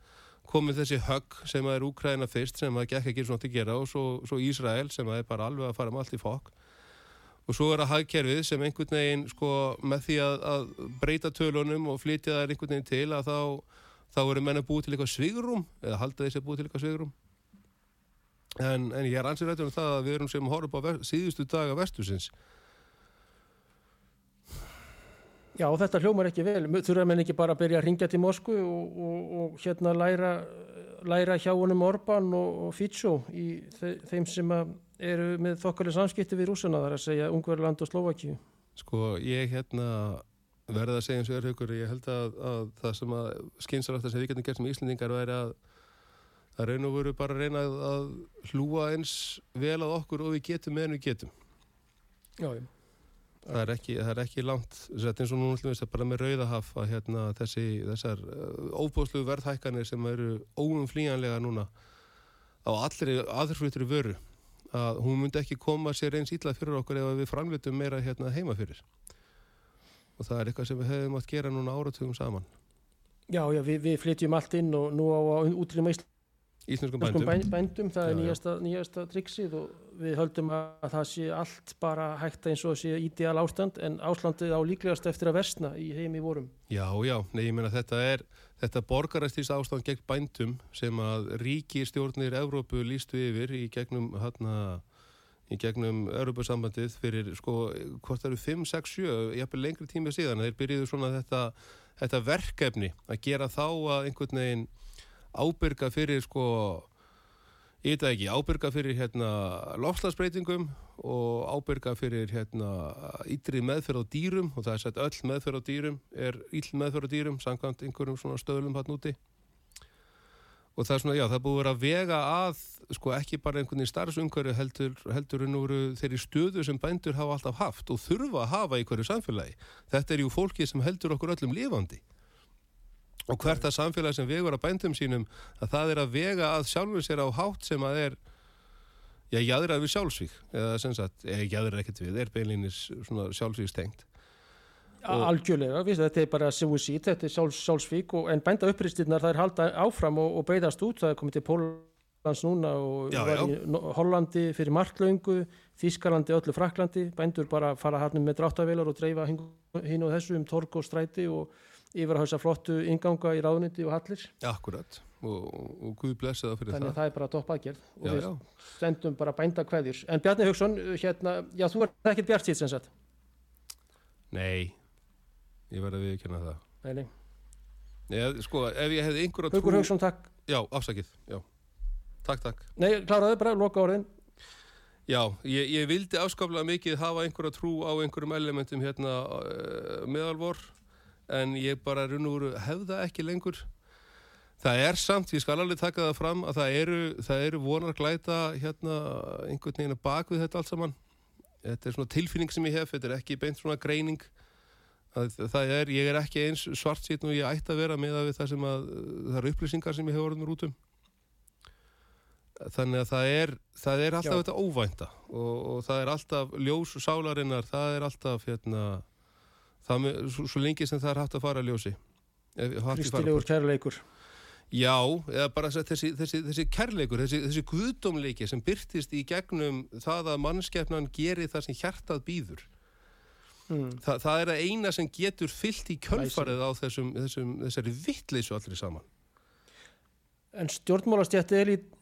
komið þessi högg sem að er Úkræna fyrst sem að gekk ekki svona til að gera og svo, svo Ísrael sem að er bara alveg að fara með allt í fokk. Og svo er að hagkerfið sem einhvern veginn sko með því að, að breyta tölunum og flytja þær einhvern veginn til að þá, þá eru menn að búið til eitthvað svigrum eða halda þessi að búið til eitthvað svigrum en, en ég er ansið rættur um það að við erum sem horfum á síðustu daga vestusins Já, þetta hljómar ekki vel. Þurfa menn ekki bara að byrja að ringja til Moskvu og, og, og hérna læra, læra hjá honum Orban og, og Fitsó í þe þeim sem eru með þokkalega samskipti við rúsana þar að segja Ungverland og Slovakíu. Sko, ég hérna verða að segja eins og er haugur, ég held að, að það sem að skynsarættar sem við getum gert sem Íslendingar væri að að raun og veru bara að reyna að, að hlúa eins vel að okkur og við getum meðan við getum. Já, já. Það er ekki, það er ekki langt, sett eins og nú ætlum við bara með rauðahaf að hérna þessi, þessar óbúslu verðhækkanir sem eru óumflýjanlega núna á allri aðurflutri vöru að hún myndi ekki koma sér eins ítla fyrir okkur ef við framlutum meira hérna heima fyrir og það er eitthvað sem við hefum átt gera núna áratugum saman Já, já, við, við flytjum allt inn og nú á að útrýma Íslenskum íslenskum bændum bændum, það er Já, já. nýjasta, nýjasta triksið og við höldum að það sé allt bara hægt eins og sé ídeal ástand en áslandið á líklegast eftir að versna í heimi vorum. Já, já, nei, ég meina þetta er þetta borgarastís ástand gegn bændum sem að ríki stjórnir Evrópu lístu yfir í gegnum hérna í gegnum Europasambandið fyrir sko, hvort það eru 5, 6, 7 jafnvel lengri tími síðan, þeir byrjuðu svona þetta, þetta verkefni að gera þá að einhvern veginn ábyrga fyrir sko ég veit það ekki, ábyrga fyrir hérna lofslagsbreytingum og ábyrga fyrir hérna ytri meðferð á dýrum og það er sett öll meðferð á dýrum er ill meðferð á dýrum samkvæmt einhverjum svona stöðlum hann úti og það er svona, já, það búið að vega að sko ekki bara einhvern veginn starfsumhverju heldur, heldur en úr þeirri stöðu sem bændur hafa alltaf haft og þurfa að hafa í hverju samfélagi. Þetta er jú fólki sem heldur okkur öllum lifandi og hvert að samfélag sem vegur að bændum sínum að það er að vega að sjálfur sér á hátt sem að er já, jáður við sjálfsvík eða sem sagt, eða jáður ekkert við er beinlínis svona sjálfsvíkstengt. Algjörlega, við, þetta er bara suicide, þetta er sjálfs, sjálfsvík og, en bænda uppristirnar það er halda áfram og, og breyðast út, það er komið til Pólans núna og Já, já. í Hollandi fyrir marklaungu, Þískalandi, öllu Fraklandi, bændur bara fara hann með dráttavélar og dreifa hinn hin og þessu um torg og stræti og yfir að hausa flottu inganga í ráðniti og hallir, Akkurat, og, og, Guð blessi það fyrir þannig að það það er bara topp aðgerð og Já, við já, stendum bara bænda kveðjur. En Bjarni Hauksson, hérna, já þú er ekkert bjart síðan sem sagt. nei ég verði að viðkynna það Nei, nei. Ég, sko, ef ég hefði einhverja Haukur Hauksson, takk. Já, afsakið, já Takk, takk Nei, kláraðu bara, loka orðin. Já, ég, ég vildi afskaplega mikið hafa einhverja trú á einhverjum elementum hérna uh, meðalvor en ég bara runn úr hefða ekki lengur Það er samt, ég skal alveg taka það fram að það eru, það eru vonar glæta hérna einhvern veginn bak við þetta allt saman Þetta er svona tilfinning sem ég hef, þetta er ekki beint svona greining að, það er, ég er ekki eins svart og ég ætti að vera með við það sem að það eru upplýsingar sem ég hef orðin út um þannig að það er, það er alltaf Já. þetta óvænta og, og það er alltaf ljós sálarinnar, það er alltaf hérna, það með, svo, svo lengi sem það er hægt að fara að ljósi Kristilegur kærleikur. Já, eða bara þess- þessi, þessi, þessi kærleikur, þessi, þessi guðdómleiki sem byrtist í gegnum það að mannskefnan geri það sem hjartað býður Mm. Þa, það er að eina sem getur fyllt í kjölfarið á þessum, þessum, þessari vittleysu allir saman En stjórnmálastjætt,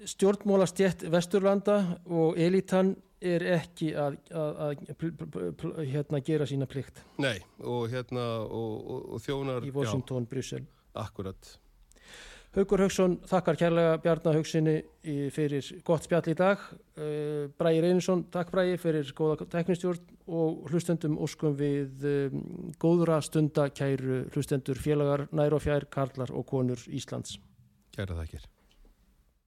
stjórnmálastjætt Vesturlanda og elitan er ekki að, að, að hérna, gera sína plikt Nei, og hérna og, og, og þjónar í Washington, Brussel. já, akkurat Haukur Hauksson þakkar kærlega Bjarnar Hauksinni í- fyrir gott spjall í dag. Uh, Bræði Reynisson, takk Bræði fyrir góða teknistjórn og hlustendum óskum við um, góðra stunda kæru hlustendur félagar nær og fjær, karlar og konur Íslands. Kæra þakkir